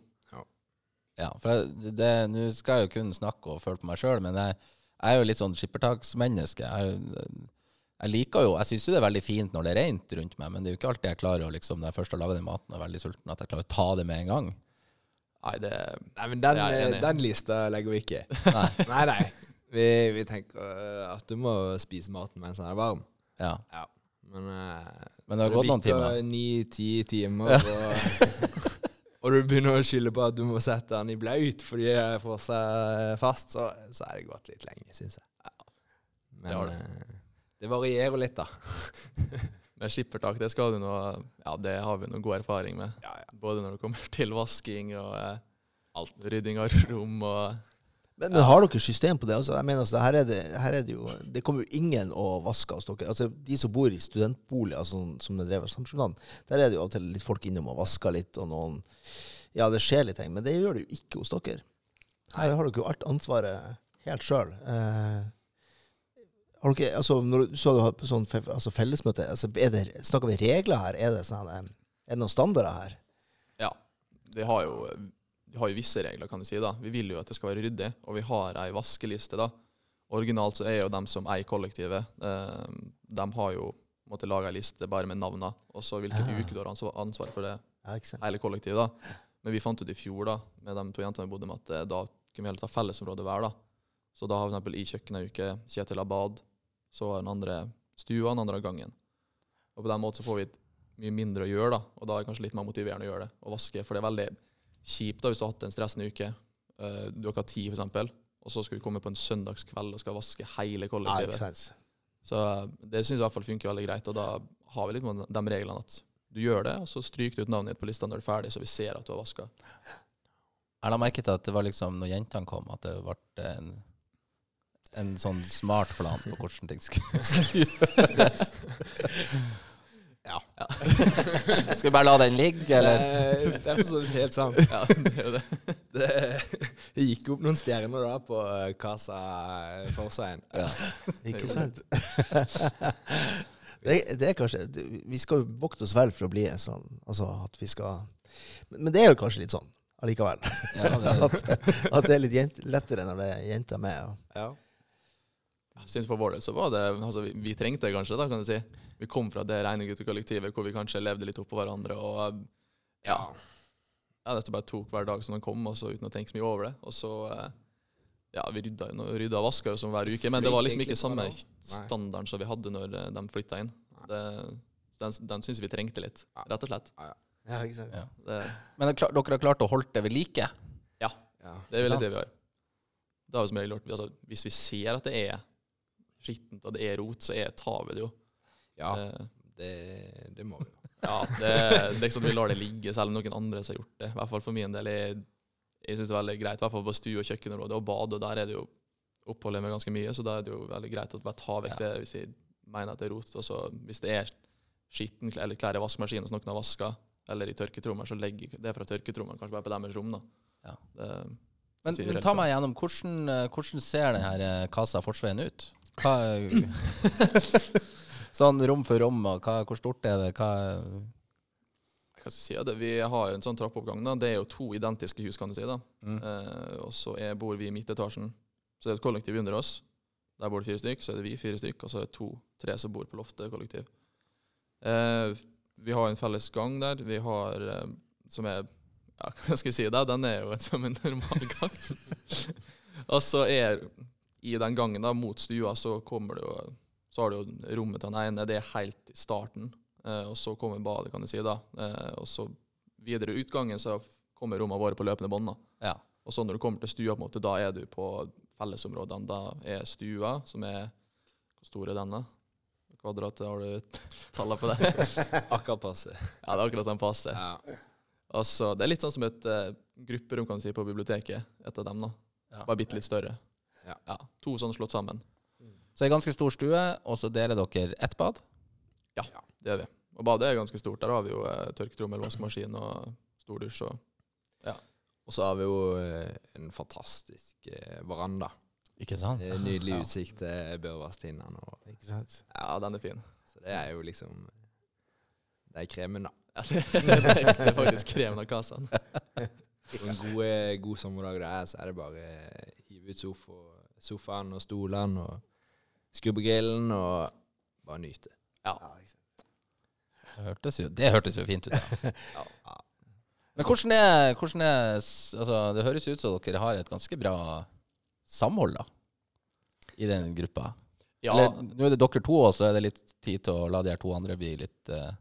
Ja, for det- det- Nå skal jeg jo kun snakke og føle på meg sjøl, men jeg, jeg er jo litt sånn skippertaksmenneske. Jeg, jeg liker jo, jeg syns jo det er veldig fint når det er rent rundt meg, men det er jo ikke alltid jeg klarer å liksom, når jeg først har laga den maten og er veldig sulten, at jeg klarer å ta det med en gang. Nei, det Nei, men den, den lista legger vi ikke. Nei. (laughs) nei, nei. Vi, vi tenker eh, at du må spise maten mens den er varm. Ja. Ja. Men, eh, Men det har gått noen timer. Ni-ti timer, og, (laughs) og du begynner å skylde på at du må sette den i blaut fordi det får seg fast, så, så er det gått litt lenge, syns jeg. Men Det det. eh, det varierer litt, da. (laughs) med skippertak, det skal du nå Ja, det har vi noe god erfaring med. Ja, ja. Både når det kommer (laughs) til vasking og eh, Alt. rydding av rom og Men, men har dere system på det? Altså, jeg mener, altså, her, er det, her er det jo Det kommer jo ingen og vasker hos dere. Altså, de som bor i studentboliger, altså, som er drevet av samskipnaden, der er det jo av og til litt folk innom og vasker litt, og noen Ja, det skjer litt ting, men det gjør det jo ikke hos dere. Her har dere jo alt ansvaret helt sjøl. Eh, har dere, altså, når du sa du har sånn fe, altså fellesmøte, altså, er det, snakker vi regler her? Er det, sånn, eh, er det noen standarder her? Ja. Vi har jo vi har jo visse regler, kan du si. da. Vi vil jo at det skal være ryddig, og vi har ei vaskeliste. da. Originalt så er jo dem som eier kollektivet, eh, de har jo måtte lage ei liste bare med navnene, og så hvilken ja. uke du har ansvar, for det Ja, hele kollektivet. da. Men vi fant ut i fjor da, med de to jentene vi bodde med, at eh, da kunne vi heller ta fellesområde hver. da. Så da har vi eksempel i uke, Kjetil har bad, så har den andre stua, den andre har gangen. Og på den måten så får vi mye mindre å gjøre, da, og da er det kanskje litt mer motiverende å gjøre det, å vaske. For det er veldig kjipt da hvis du har hatt en stressende uke. Eh, Du har ikke hatt tid, f.eks., og så skal vi komme på en søndagskveld og skal vaske hele kollektivet. Ja, Så eh, det syns jeg i hvert fall funker veldig greit. Og da har vi litt med de reglene at du gjør det, og så stryker du ut navnet ditt på lista når du er ferdig, så vi ser at du har vaska. Jeg la merke til at det var liksom, når jentene kom, at det ble en, en sånn smart plan på hvordan ting skulle, (laughs) gjøres. Ja. (laughs) Skal vi bare la den ligge, eller? Det, er for så vidt helt sant. Ja, (laughs) det er jo det. Det, det gikk opp noen stjerner da på eh, Casa Forseien. Ja. Ikke sant? det, det er kanskje Vi skal jo vokte oss vel for å bli en sånn Altså at vi skal Men men det er jo kanskje litt sånn allikevel. Ja, det, At, at det er litt jent, lettere når det er jenter med. Og. Ja. Jeg synes For vår del så var det altså vi, vi trengte det kanskje, da, kan du si. Vi kom fra det rene guttekollektivet hvor vi kanskje levde litt oppå hverandre. og ja, ja det bare tok hver dag som den kom, også, uten å tenke så mye over det. Og så eh, ja, vi rydda, rydda og vaska som hver uke, men det var liksom ikke samme standarden som vi hadde når eh, de flytta inn. Det, den den syns vi trengte litt, rett og slett. Ja, ikke sant? Ja. Det, men det er dere har klart å holde det ved like? ja. det vil jeg si vi har. Det har vi som regel gjort. Altså, hvis vi ser at det er skittent og det er rot, så er, tar vi det jo. Ja, Eh, det, det må vi. (laughs) ja, det, det at vi lar det ligge, selv om noen andre har gjort det. I hvert fall for min del. Jeg, jeg syns det er veldig greit, i hvert fall på stue- og kjøkkenområdet. Og bad, og der er det jo oppholder med meg ganske mye, så da er det jo veldig greit å bare ta vekk Ja. det hvis jeg mener at det er rot. Og så hvis det er skitten eller klær i vaskemaskinen som noen har vaska, eller i tørketrommelen, så legger jeg det fra tørketrommelen kanskje bare på deres rom. da. Ja. Det, Men men ta meg gjennom, hvordan, eh, hvordan ser denne kassa Forsveien ut? Hva, sånn rom for rom, og hva, hvor stort er det? Hva, jeg si? Ja, det, vi har jo en sånn trappeoppgang. da. Det er jo to identiske hus, kan du si. da. mm. Eh, og så er, bor vi i midtetasjen. Så det er et kollektiv under oss. Der bor det fire stykk, så er det vi fire stykk, og så er det to-tre som bor på loftet kollektiv. Eh, vi har en felles gang der. Vi har eh, som er ja, (laughs) Hva skal jeg si? det? Den er jo som en (laughs) normal gang. (laughs) og så er i den gangen da, mot stua så kommer det jo Så har du jo rommet til den ene. Det er helt i starten. Eh, og så kommer badet, kan du si. da. Eh, og så videre utgangen så kommer rommene våre på løpende bånd. Ja. Og så når du kommer til stua, på en måte, da er du på fellesområdene. Da er stua, som er Hvor stor er denne? da? Kvadratet, har du (laughs) tallene på det? (laughs) Akkurat passe. ja, det er akkurat sånn passe. Ja. Altså, det er litt sånn som et uh, grupperom kan du si, på biblioteket. Et av dem, da. Ja. Bare bitte litt større. Ja. To sånne slått sammen. Så ei ganske stor stue, og så deler dere ett bad? Ja, Det gjør vi. Og badet er ganske stort. Der har vi jo eh, tørketrommel, vaskemaskin og stor dusj. Og Og så har vi jo eh, en fantastisk eh, veranda. Ikke sant? Eh, Nydelig Ja. utsikt til Børvastinden. Ikke sant? ja, den er fin. Så det er jo liksom Det er kremen, da. Ja, det, (laughs) det er faktisk kremen av kassen. (laughs) På en god, eh, god sommerdag det er, så er det bare eh, hive ut sofa, sofaen og stolene og skru på grillen og bare nyte. Ja. Det hørtes jo, det hørtes jo fint ut. Da. (laughs) Ja. Men hvordan er, hvordan er altså, Det høres ut som dere har et ganske bra samhold da, i den gruppa. Ja, Eller, nå er det dere to, og så er det litt tid til å la de her to andre bli litt uh,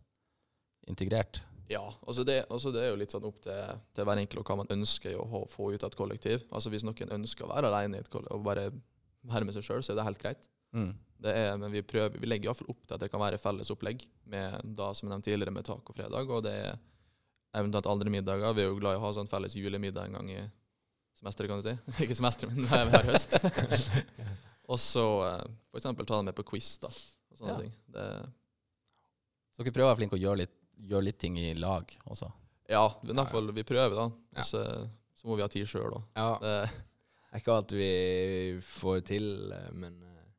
integrert. Ja, altså det, altså det er jo litt sånn opp til, til hver enkelt og hva man ønsker å få ut av et kollektiv. Altså Hvis noen ønsker å være alene i et kollektiv og bare være med seg sjøl, så er det helt greit. Mm. Det er, men vi, prøver, vi legger iallfall opp til at det kan være felles opplegg, med, da, som jeg nevnte tidligere, med tacofredag. Og det er eventuelt andre middager. Vi er jo glad i å ha sånn felles julemiddag en gang i semesteret, kan du si. (laughs) Ikke semesteret, men hver, hver høst. (laughs) og så f.eks. for eksempel ta dem med på quiz, da. Og sånne Ja. ting. Det, Så dere prøver å være flinke å gjøre litt, gjøre litt ting i lag også. ja, i hvert fall vi prøver, da. Ja. Så, så må vi ha tid sjøl, da. Ja, Det, er ikke alt vi får til, men eh,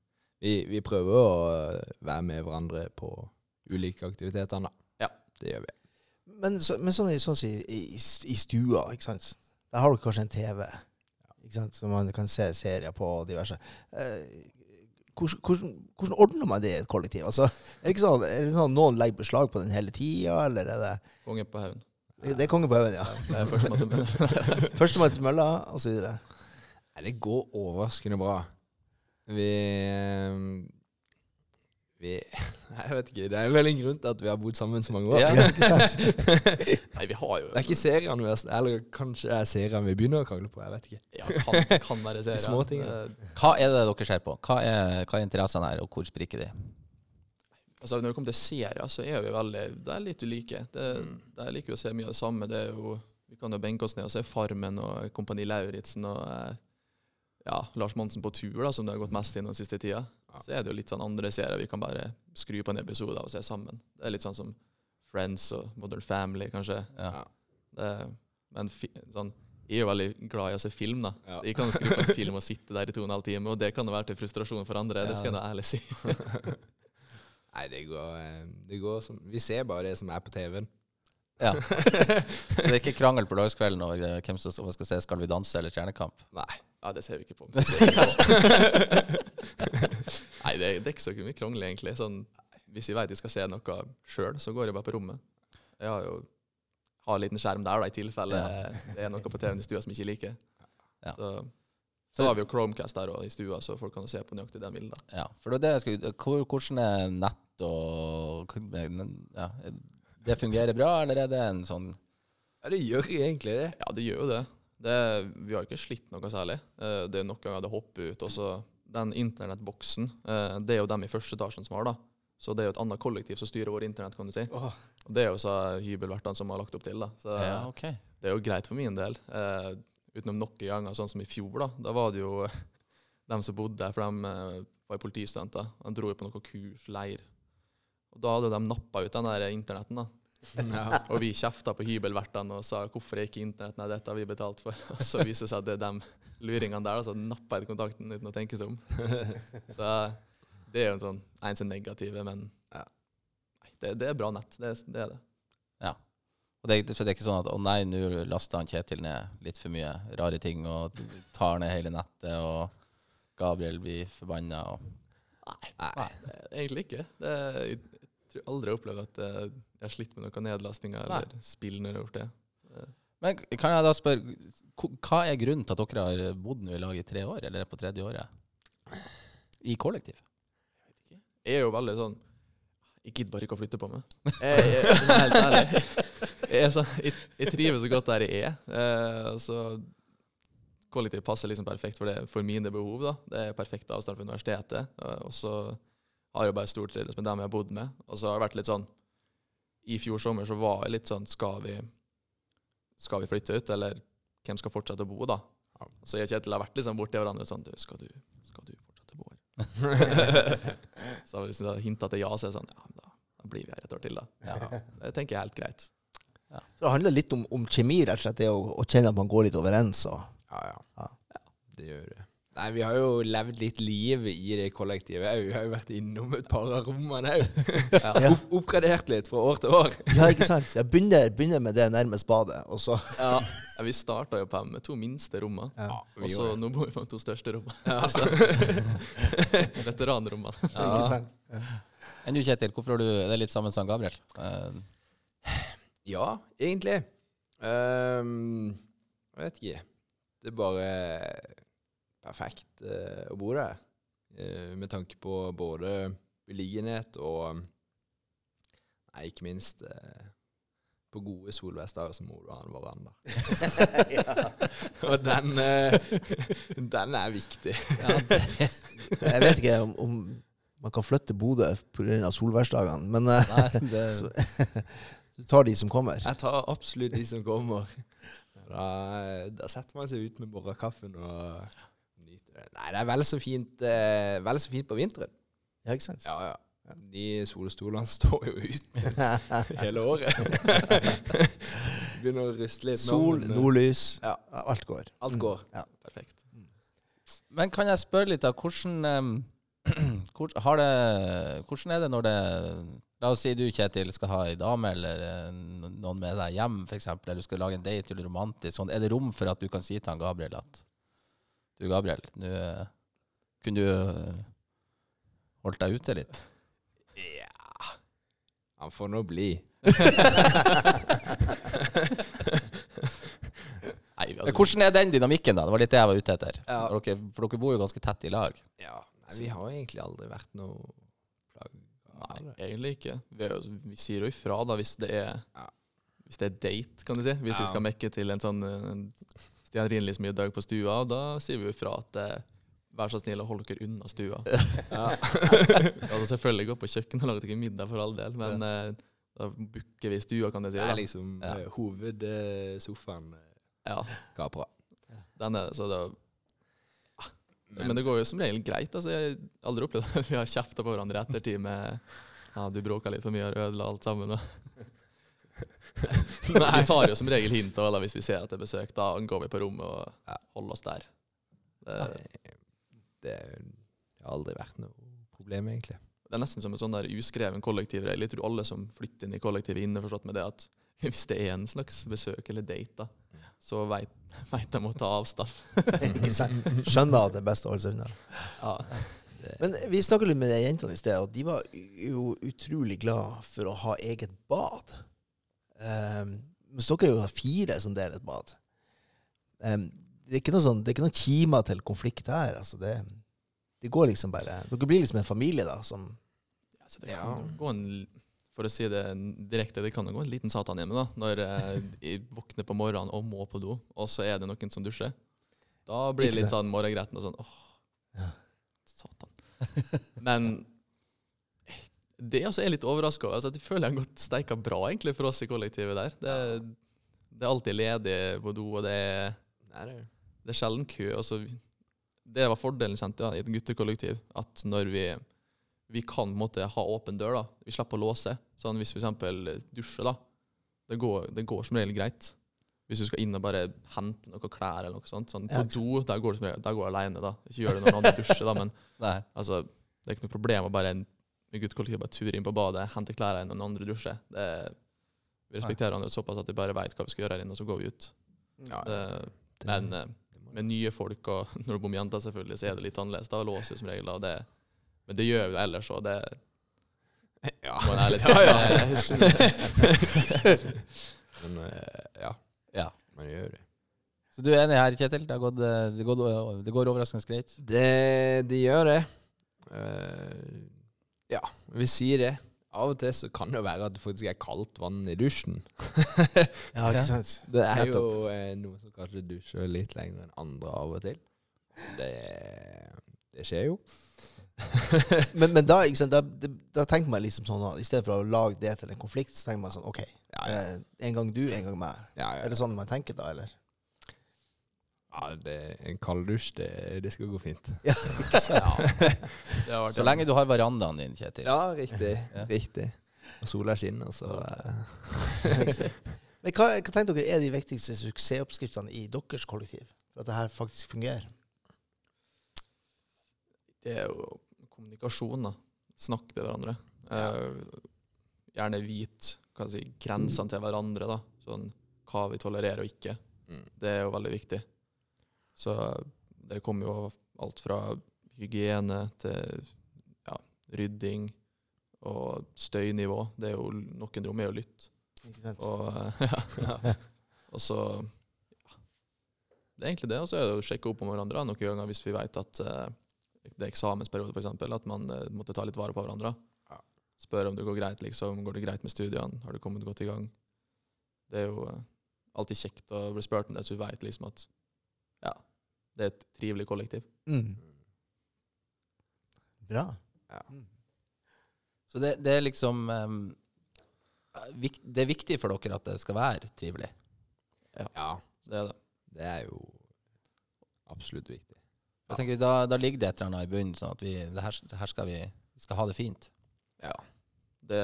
vi, vi prøver å eh, være med hverandre på ulike aktiviteter, da. Ja. Det gjør vi. Men, så, men sånn, sånn i, i, i stua, ikke sant? der har du kanskje en TV ikke sant? som man kan se serier på og diverse. Eh, hvordan, hvordan, hvordan ordner man det i et kollektiv? Altså, er det ikke sånn, er det sånn at noen legger beslag på den hele tida, eller er det konge på haugen. Det er konge på haugen, ja. Det er førstemann til mølla. (laughs) osv. Det går overraskende bra. Vi eh, Vi (laughs) Jeg vet ikke. Det er vel en grunn til at vi har bodd sammen så mange år. Ja. (laughs) Ja, ikke sant? (laughs) Nei, vi har jo Det er ikke seriene vi har Eller kanskje det er seriene vi begynner å krangle på. Jeg vet ikke. Ja, kan, kan være serier. Småting, Eh, Hva er det dere ser på? Hva er, hva er interessene her, og hvor spriker de? Altså, når det kommer til serier, så er vi veldig Det er litt ulike. Det, Mm. Der liker vi å se mye av det samme. Det er jo, vi kan jo benke oss ned og se Farmen og Kompani Lauritzen og eh, ja, Lars Monsen på tur, da, som det har gått mest inn den siste tida. Ja. Så er det jo litt sånn andre serier vi kan bare skru på en episode av og se sammen. Det er litt sånn som Friends og Modern Family, kanskje. Ja. Det, men fi, sånn, jeg er jo veldig glad i å se film, da. Ja. Så jeg kan skru på en film og sitte der i to og en halv time, og det kan jo være til frustrasjon for andre. Det skal jeg nå ærlig si. (laughs) Nei, det går, eh, det går som Vi ser bare det som er på TV-en. Ja. (laughs) Så det er ikke krangel på lørdagskvelden når eh, hvem som som skal se Skal vi danse eller Stjernekamp? Nei. Ja, det ser vi ikke på. Det ser vi ikke på. Nei, det, er- det er ikke så mye krangel, egentlig. Sånn, hvis jeg vet jeg skal se noe sjøl, så går jeg bare på rommet. Jeg har jo har en liten skjerm der, da, i tilfelle det er noe på TV-en i stua som jeg ikke liker. Ja. Så, så har vi jo Chromecast der og i stua, så folk kan se på nøyaktig det de vil. da. Ja, for det er det jeg skulle Hvordan er nett og ja, Det fungerer bra, eller er det en sånn Ja, det gjør egentlig det. Ja, det gjør jo det. Det vi har ikke slitt noe særlig. Eh, Det er noen ganger det hopper ut. Og så den internettboksen, eh, det er jo dem i første etasjen som har, da. Så det er jo et annet kollektiv som styrer vår internett, kan du si. Oh. Og det er jo så hybelvertene som har lagt opp til. da. Så Ja, okay. det er jo greit for min del. Eh, utenom noen ganger, sånn som i fjor, da. Da var det jo (laughs) dem som bodde der, for de eh, var politistudenter. De dro jo på noe kurs, leir. Og da hadde de nappa ut den der internetten, da. (laughs) Ja. Og vi kjefta på hybelvertene og sa hvorfor er ikke internett? Nei, dette har vi betalt for. (laughs) Og så viser det seg at det er de luringene der, da, så nappa jeg kontakten uten å tenke seg om. (laughs) Så det er jo en sånn eneste negative, men Ja. nei, det, det er bra nett. Det, er- det er det. Og det, så det er ikke sånn at å nei, nå lasta han Kjetil ned litt for mye rare ting og tar ned hele nettet, og Gabriel blir forbanna. Og... Nei. Egentlig ikke. Det, jeg, jeg tror aldri jeg har opplevd at eh, jeg har slitt med noen nedlastinger Nei. eller spill når jeg har gjort det. Men kan jeg da spørre, hva er grunnen til at dere har bodd nå i lag i tre år, eller er på tredje året? I kollektiv? Jeg er jo veldig sånn Jeg gidder bare ikke å flytte på meg. (laughs) Jeg, jeg, helt ærlig. (laughs) Jeg, så, jeg, jeg trives så godt der jeg er. Eh, så kollektiv passer liksom perfekt for, det, for mine behov. da. Det er perfekt avstand fra universitetet. eh, og så har jeg bare stortrivdes med dem jeg har bodd med. Og så har det vært litt sånn I fjor sommer så var jeg litt sånn Skal vi, skal vi flytte ut, eller hvem skal fortsette å bo, da? Så jeg og Kjetil har vært liksom borti hverandre sånn du, skal, du, skal du fortsette å bo her? (laughs) (laughs) så hvis jeg hinta til ja, så er det sånn Ja, men da, da blir vi her et år til, da. Ja. (laughs) Det tenker jeg er helt greit. Så det handler litt om, om kjemi, rett og slett. Det å, å kjenne at man går litt overens. Og, Ja, ja. Ja. Det gjør det. Nei, vi har jo levd litt liv i det kollektivet òg. Vi har jo vært innom et par av rommene òg. Ja. Ja. (laughs) Opp, oppgradert litt fra år til år. ja, ikke sant? Jeg begynner, begynner med det nærmest badet, og så Ja, vi starta jo på med to minste rommene. ja. Og så nå bor vi på de to største rommene. Ja. (laughs) Altså, (laughs) Veteranrommene. Ikke sant? Enn du, Kjetil, hvorfor har du det er litt sammen som Gabriel? Uh. Ja, egentlig. Um, jeg vet ikke. Det er bare perfekt eh, å bo der. Eh, med tanke på både beliggenhet og Nei, ikke minst eh, på gode solvestdager så må du ha en veranda. (laughs) Og den, eh, (laughs) den er viktig. Jeg vet ikke om, om man kan flytte Bodø pga. solværsdagene, men eh, nei, det, (laughs) Så- du tar de som kommer. Jeg tar absolutt de som kommer. Da, da setter man seg ut med morgenkaffen og. Nei, det er vel så fint, eh, vel så fint på vinteren. Ja, ikke sant? Ja, ja. De solstolene (laughs) står jo ute (laughs) hele året. (laughs) Begynner å ryste litt. nå, Sol, men, eh, nordlys. Ja. Alt går. Alt går. Ja. Perfekt. Men kan jeg spørre litt, da? Hvordan, um, (clears throat) hvor, har det, hvordan er det når det La oss si du, Kjetil, skal ha ei dame eller eh, noen med deg hjem, f.eks., eller du skal lage en date eller romantisk. Sånn. Er det rom for at du kan si til han Gabriel at Du, Gabriel, nå eh, kunne du eh, holdt deg ute litt? Ja Han får nå bli. (laughs) Nei, altså, hvordan er den dynamikken, da? Det var litt det jeg var ute etter. Ja. For, dere, for dere bor jo ganske tett i lag. Ja. Nei, vi har egentlig aldri vært noe plagg Nei, egentlig ikke. Vi, jo- vi sier jo ifra da hvis det er Ja. Hvis det er date, kan du si. Hvis vi skal mekke til en sånn en stearinlysmiddag på stua, og da sier vi jo fra at eh, vær så snill å holde dere unna stua. Ja. (laughs) (laughs) altså selvfølgelig gå på kjøkkenet og lage dere middag for all del, men ja. da booker vi stua, kan jeg si. Det er liksom Ja. eh, hovedsofaen eh, Ja, kapra. den er det. Så det men, det går jo som regel greit. Altså, jeg har aldri opplevd (laughs) at vi har kjefta på hverandre i ettertid med ja, du bråka litt for mye og ødela alt sammen. Og vi tar jo som regel hint da, hvis vi ser at det er besøk. Da går vi på rommet og holder oss der. Det, Nei, det har aldri vært noe problem, egentlig. det er nesten som en sånn der uskreven kollektivregel. Jeg tror alle som flytter inn i kollektivet, innforstått med det at (laughs) hvis det er en slags besøk eller date, da, så veit de å ta avstand. (laughs) Skjønner at det er best å holde seg unna. Ja. Men vi snakka litt med de jentene i sted, og de var jo utrolig glad for å ha eget bad. Um, mens dere er jo fire som deler et bad. Um, det er ikke noe sånn, det er ikke noen kimer til konflikt her. Altså det, det går liksom bare Dere blir liksom en familie, da, som Altså, det kan ja. gå en, for å si det direkte, det kan jo gå en liten satan hjemme da, når eh, jeg våkner på morgenen og må på do, og så er det noen som dusjer. Da blir det litt sånn morgengretten og sånn, åh, Ja. satan. Men Det også er jeg litt overraska over. Altså, jeg føler jeg har gått steika bra egentlig for oss i kollektivet der. Det, det er alltid ledig på do, og det er, det er sjelden kø. Altså, det var fordelen kjent, ja, i et guttekollektiv. At når vi, vi kan måte ha åpen dør, da. Vi slipper å låse. Sånn hvis vi f.eks. dusjer, da. Det går, det går som regel greit. Hvis du skal inn og bare hente noe klær eller noe sånt. Sånn, på do, der går det som regel, alene, da. Ikke gjør det når noen andre dusjer, da, men (laughs) altså, det er ikke noe problem å bare med guttekollektiv bare ture inn på badet, hente klærne når noen andre dusjer. Det, vi respekterer hverandre såpass at vi bare vet hva vi skal gjøre her inne, og så går vi ut. Ja, Det, men eh, det med nye folk, og (laughs) når du bor med jenter, selvfølgelig, så er det litt annerledes. Da låser vi som regel. av det, men det gjør vi ellers òg. Det (laughs) Ja. må en ærlig si. Men eh, ja, Ja. man gjør det. Så du er enig her, Kjetil? Det, har gått, eh, det, går, det går overraskende greit? Det, de gjør det. Eh, ja, vi sier det. Av og til så kan det jo være at det faktisk er kaldt vann i dusjen. (laughs) Ja, ikke sant? (laughs) Det er jo eh, noen som kanskje dusjer litt lenger enn andre av og til. Det, det skjer jo. (laughs) Men, men da, sant, da, da tenker man liksom sånn at i stedet for å lage det til en konflikt, så tenker man sånn OK, Ja, ja. eh, en gang du, en gang meg. ja, ja. Er det sånn man tenker da, eller? Ja det, en kald dusj, det, det skal gå fint. (laughs) Ja, ikke sant? ja. Så lenge du har verandaen din, Kjetil. Ja, riktig. (laughs) Ja. Riktig. Og sola skinner, så eh, (laughs) Men hva, hva tenker dere er de viktigste suksessoppskriftene i deres kollektiv? For at det her faktisk fungerer? det er jo kommunikasjon, da. Snakke med hverandre. Eh, gjerne vite si, grensene til hverandre, da. Sånn hva vi tolererer og ikke. mm. Det er jo veldig viktig. Så det kommer jo alt fra hygiene til ja, rydding og støynivå. Det er jo noen rom er å lytte. Ikke sant? Og, (laughs) ja. og så ja. Det er egentlig det. Og så er det å sjekke opp om hverandre noen ganger hvis vi vet at eh, det er eksamensperiode, f.eks. At man eh, måtte ta litt vare på hverandre. Ja. Spørre om det går greit, liksom. Går det greit med studiene? Har du kommet godt i gang? Det er jo eh, alltid kjekt å bli spurt om det, så du vet liksom at ja, det er et trivelig kollektiv. Mm. Bra. Ja. Mm. Så det, det er liksom um, Det er viktig for dere at det skal være trivelig. ja, Det er det. det er jo absolutt viktig. Jeg tenker, da, da ligger det et eller annet i bunnen, sånn at vi, det her, det her skal vi, vi skal ha det fint. Ja. det,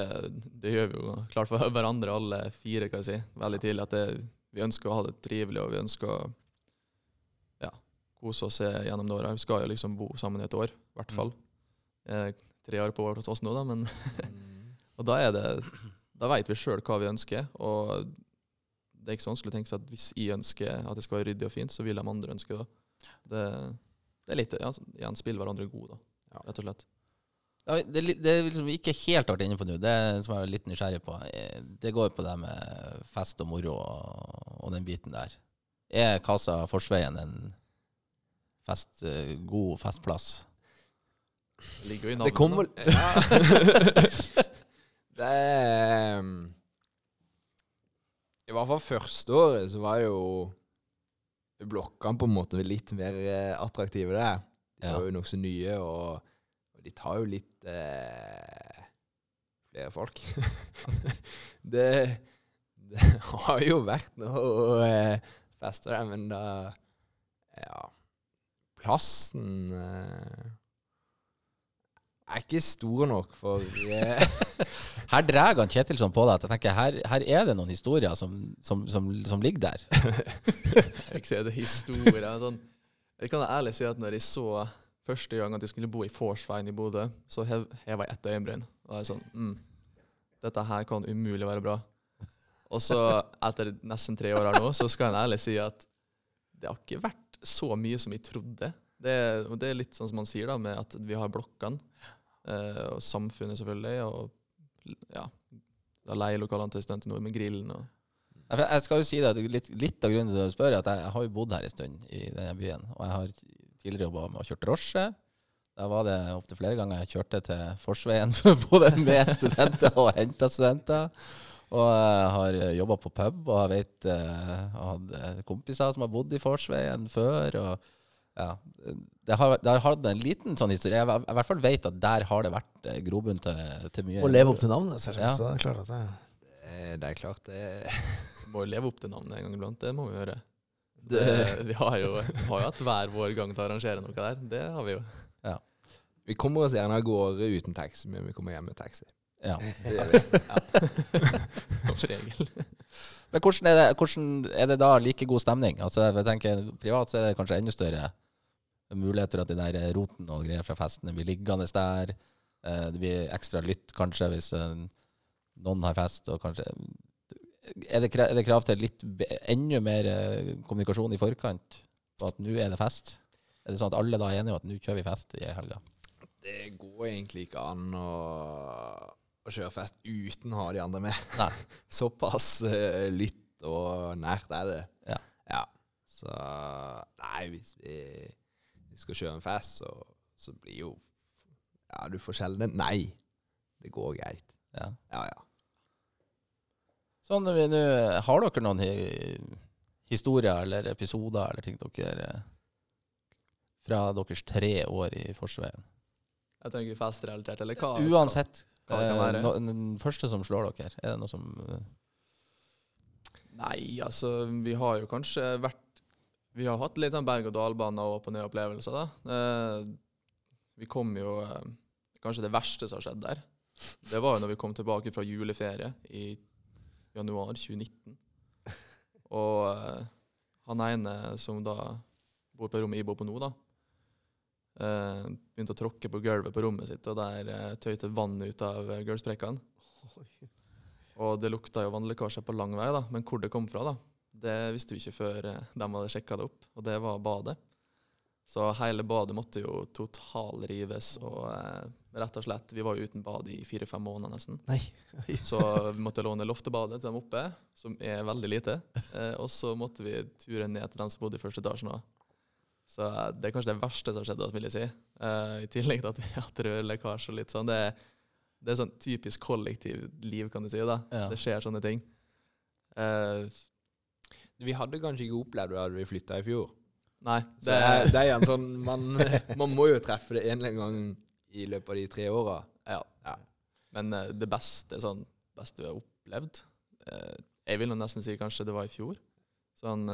det gjør vi jo klart for (laughs) hverandre, alle fire, kan jeg si, veldig tidlig. At det, vi ønsker å ha det trivelig, og vi ønsker å kose oss gjennom det året. Vi skal jo liksom bo sammen i et år, i hvert fall. Eh, tre år på år hos oss nå, da, men (laughs) Og da er det Da vet vi sjøl hva vi ønsker, og det er ikke så vanskelig å tenke seg at hvis jeg ønsker at det skal være ryddig og fint, så vil de andre ønske det. Det, det er litt ja, igjen spille hverandre gode, da, rett og slett. Ja, det, det liksom vi ikke helt vært inne på nå, det som jeg er litt nysgjerrig på, eh, det går på det med fest og moro og, og den biten der. Er Casa Forsveien en fest, eh, god festplass? Det ligger jo i Det kommer ja. (laughs) Det er um, I hvert fall første året så var jo blokkene på en måte litt mer eh, attraktive der. De Ja. var jo nokså nye, og, og de tar jo litt eh, flere folk. (laughs) det, det har jo vært noe eh, fester der, men da Ja. Plassen eh, er ikke stor nok for eh, (laughs) Her drar han Kjetilsson på deg at jeg tenker her, her er det noen historier som, som, som, som ligger der. (laughs) Jeg ikke si det er historier. Sånn, jeg kan ærlig si at når jeg så første gang at jeg skulle bo i Forsveien i Bodø, så hev, heva jeg ett øyenbryn. Og jeg er sånn mm, Dette her kan umulig være bra. Og så, etter nesten tre år her nå, så skal jeg ærlig si at det har ikke vært så mye som jeg trodde. Det, det er litt sånn som man sier, da, med at vi har blokkene. Eh, og samfunnet, selvfølgelig. Og ja, da leielokalene til Stunt Nord med grillen og Jeg skal jo si det, litt, litt av grunnen til at spørre spør, er at jeg har jo bodd her en stund i denne byen. Og jeg har tidligere jobba med å kjøre drosje. Da var det opptil flere ganger jeg kjørte til Forsveien både med studenter og henta studenter. Og jeg har jobba på pub, og jeg vet eh, jeg hadde kompiser som har bodd i Forsveien før. og ja, det har, det har hatt en liten sånn historie. Jeg, i hvert fall vet at der har det vært eh, grobunn til, til mye. Å leve opp til navnet, selvsagt. Ja. Det er klart at det Det, er klart, det Vi (laughs) må jo leve opp til navnet en gang iblant. Det må vi gjøre. Det- vi har jo, har jo hatt hver vår gang til å arrangere noe der. Det har vi jo. Vi kommer oss gjerne av gårde uten taxi, men vi kommer hjem med taxi. Ja. Det gjør vi. (laughs) Som regel. Men hvordan er, det, hvordan er det da like god stemning? Altså, jeg tenker Privat så er det kanskje enda større muligheter at de der roten og greier fra festene blir liggende der. Eh, Det blir ekstra lytt kanskje hvis eh, noen har fest, og kanskje Er det, er det krav til litt enda mer eh, kommunikasjon i forkant på at nå er det fest? Er det sånn at alle da er enige om at nå kjører vi fest i helga? Det går egentlig ikke an å, å kjøre fest uten å ha de andre med. Nei. (laughs) Såpass uh, lytt og nært er det. Ja. Så Nei, hvis vi, vi skal kjøre en fest, så, så blir jo Ja, du får sjelden et nei. Det går greit. Ja. Ja, ja. Sånn, når vi nå, har dere noen hi historier eller episoder eller ting dere fra deres tre år i Forsveien? Jeg tenker festrelatert, eller hva? Uansett. Hva det kan eh, være. no, den første som slår dere, er det noe som eh, Nei, altså, vi har jo kanskje vært Vi har hatt litt sånn berg-og-dal-bane og opp-og-ned-opplevelser, da. Eh, vi kom jo Kanskje det verste som har skjedd der, det var jo når vi kom tilbake fra juleferie i januar 2019. Og han ene som da bor på rommet jeg bor på nå, da, begynte å tråkke på gulvet på rommet sitt, og der eh, tøyte vann ut av eh, gulvsprekkene. Og det lukta jo vannlekkasje på lang vei, da. Men hvor det kom fra, da, det visste vi ikke før eh, de hadde sjekka det opp. Og det var badet. Så hele badet måtte jo totalrives og eh, rett og slett Vi var jo uten bad i fire-fem måneder nesten. Nei. Så vi måtte låne loftebadet til dem oppe, som er veldig lite. Eh, og så måtte vi ture ned til dem som bodde i første etasjen òg. Så eh, det er kanskje det verste som har skjedd oss, vil jeg si. Uh, I tillegg til at vi (laughs) har hatt rørlekkasje og litt sånn. Det, det er sånn typisk kollektivliv, kan du si. da. Ja. Det skjer sånne ting. Uh, Vi hadde kanskje ikke opplevd det da vi flytta i fjor. nei, Så det det er, det er en (laughs) sånn man, man må jo treffe det en eller annen gang i løpet av de tre åra. Ja. Ja. Men uh, det beste, sånn, beste vi har opplevd eh, Jeg vil nesten si kanskje det var i fjor. Sånn,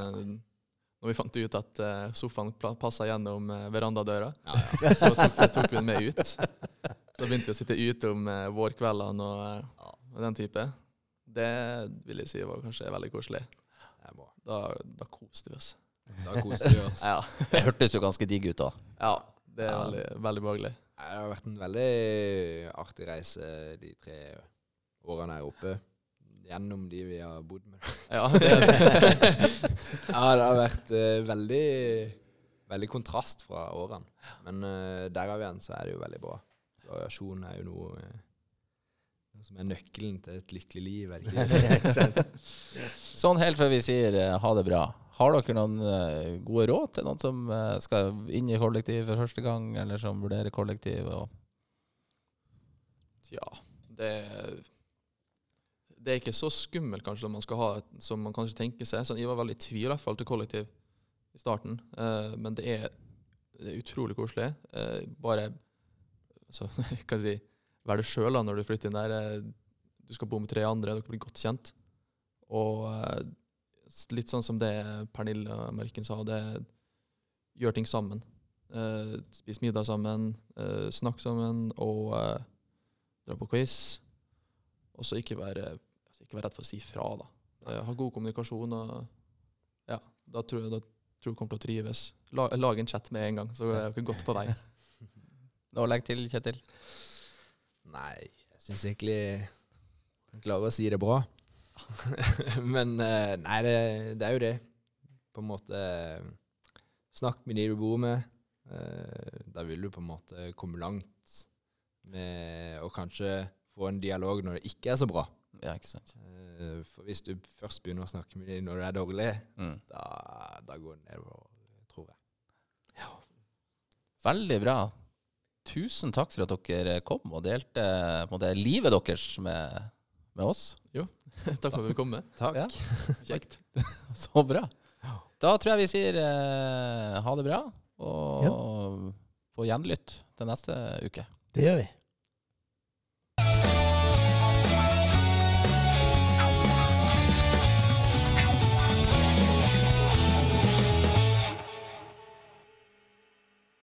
når vi fant ut at eh, sofaen passa gjennom eh, verandadøra, Ja, ja. (laughs) så tok, tok vi den med ut. Så begynte vi å sitte ute om eh, vårkveldene og, og den type. Det vil jeg si var kanskje veldig koselig. Da, da koste vi oss. Da koste vi oss. (laughs) Ja, Det hørtes jo ganske digg ut, da. ja det er Ja. veldig, veldig behagelig. Det har vært en veldig artig reise de tre årene her oppe. Gjennom de vi har bodd med. (laughs) Ja, det det. (laughs) ja, det har vært uh, veldig Veldig kontrast fra årene. Men uh, derav igjen så er det jo veldig bra. Variasjon er jo noe, uh, som er nøkkelen til et lykkelig liv. Er det ikke det? (laughs) Sant? Sånn helt før vi sier ha det bra. Har dere noen gode råd til noen som skal inn i kollektiv for første gang, eller som vurderer kollektiv? Og Ja, det, det er ikke så skummelt kanskje som man skal ha, som man kanskje tenker seg. Sånn, jeg var veldig i tvil i hvert fall til kollektiv i starten, uh, men det er, det er utrolig koselig. Uh, bare så, (laughs) kan jeg si, vær deg sjøl når du flytter inn der. Eh, du skal bo med tre andre, dere blir godt kjent. Og litt sånn som det Pernille Mørken sa, det gjør ting sammen. Uh, spis middag sammen, uh, snakk sammen og uh, dra på quiz. Og så ikke være, ikke være redd for å si fra. da. Eh, ha god kommunikasjon. og ja, Da tror jeg da tror jeg kommer til å trives. La, lag en chat med en gang, så er dere godt på vei. (laughs) noe å legge til, Kjetil? Nei, jeg syns egentlig jeg klarer å si det bra. (laughs) Men eh, nei, det, det er jo det. På en måte Snakk med de du bor med. Eh, Da vil du på en måte komme langt med å kanskje få en dialog når det ikke er så bra. Ja, ikke sant. Eh, For hvis du først begynner å snakke med dem når det er dårlig, Mm. da, da går det nedover, tror jeg. Veldig bra. Tusen takk for at dere kom og delte måte, livet deres med, med oss. (laughs) Takk for at du kom med. Takk. Ja. (laughs) Kjekt. (laughs) Så bra. Da tror jeg vi sier eh, ha det bra. Og på gjenlytt til neste uke. Det gjør vi.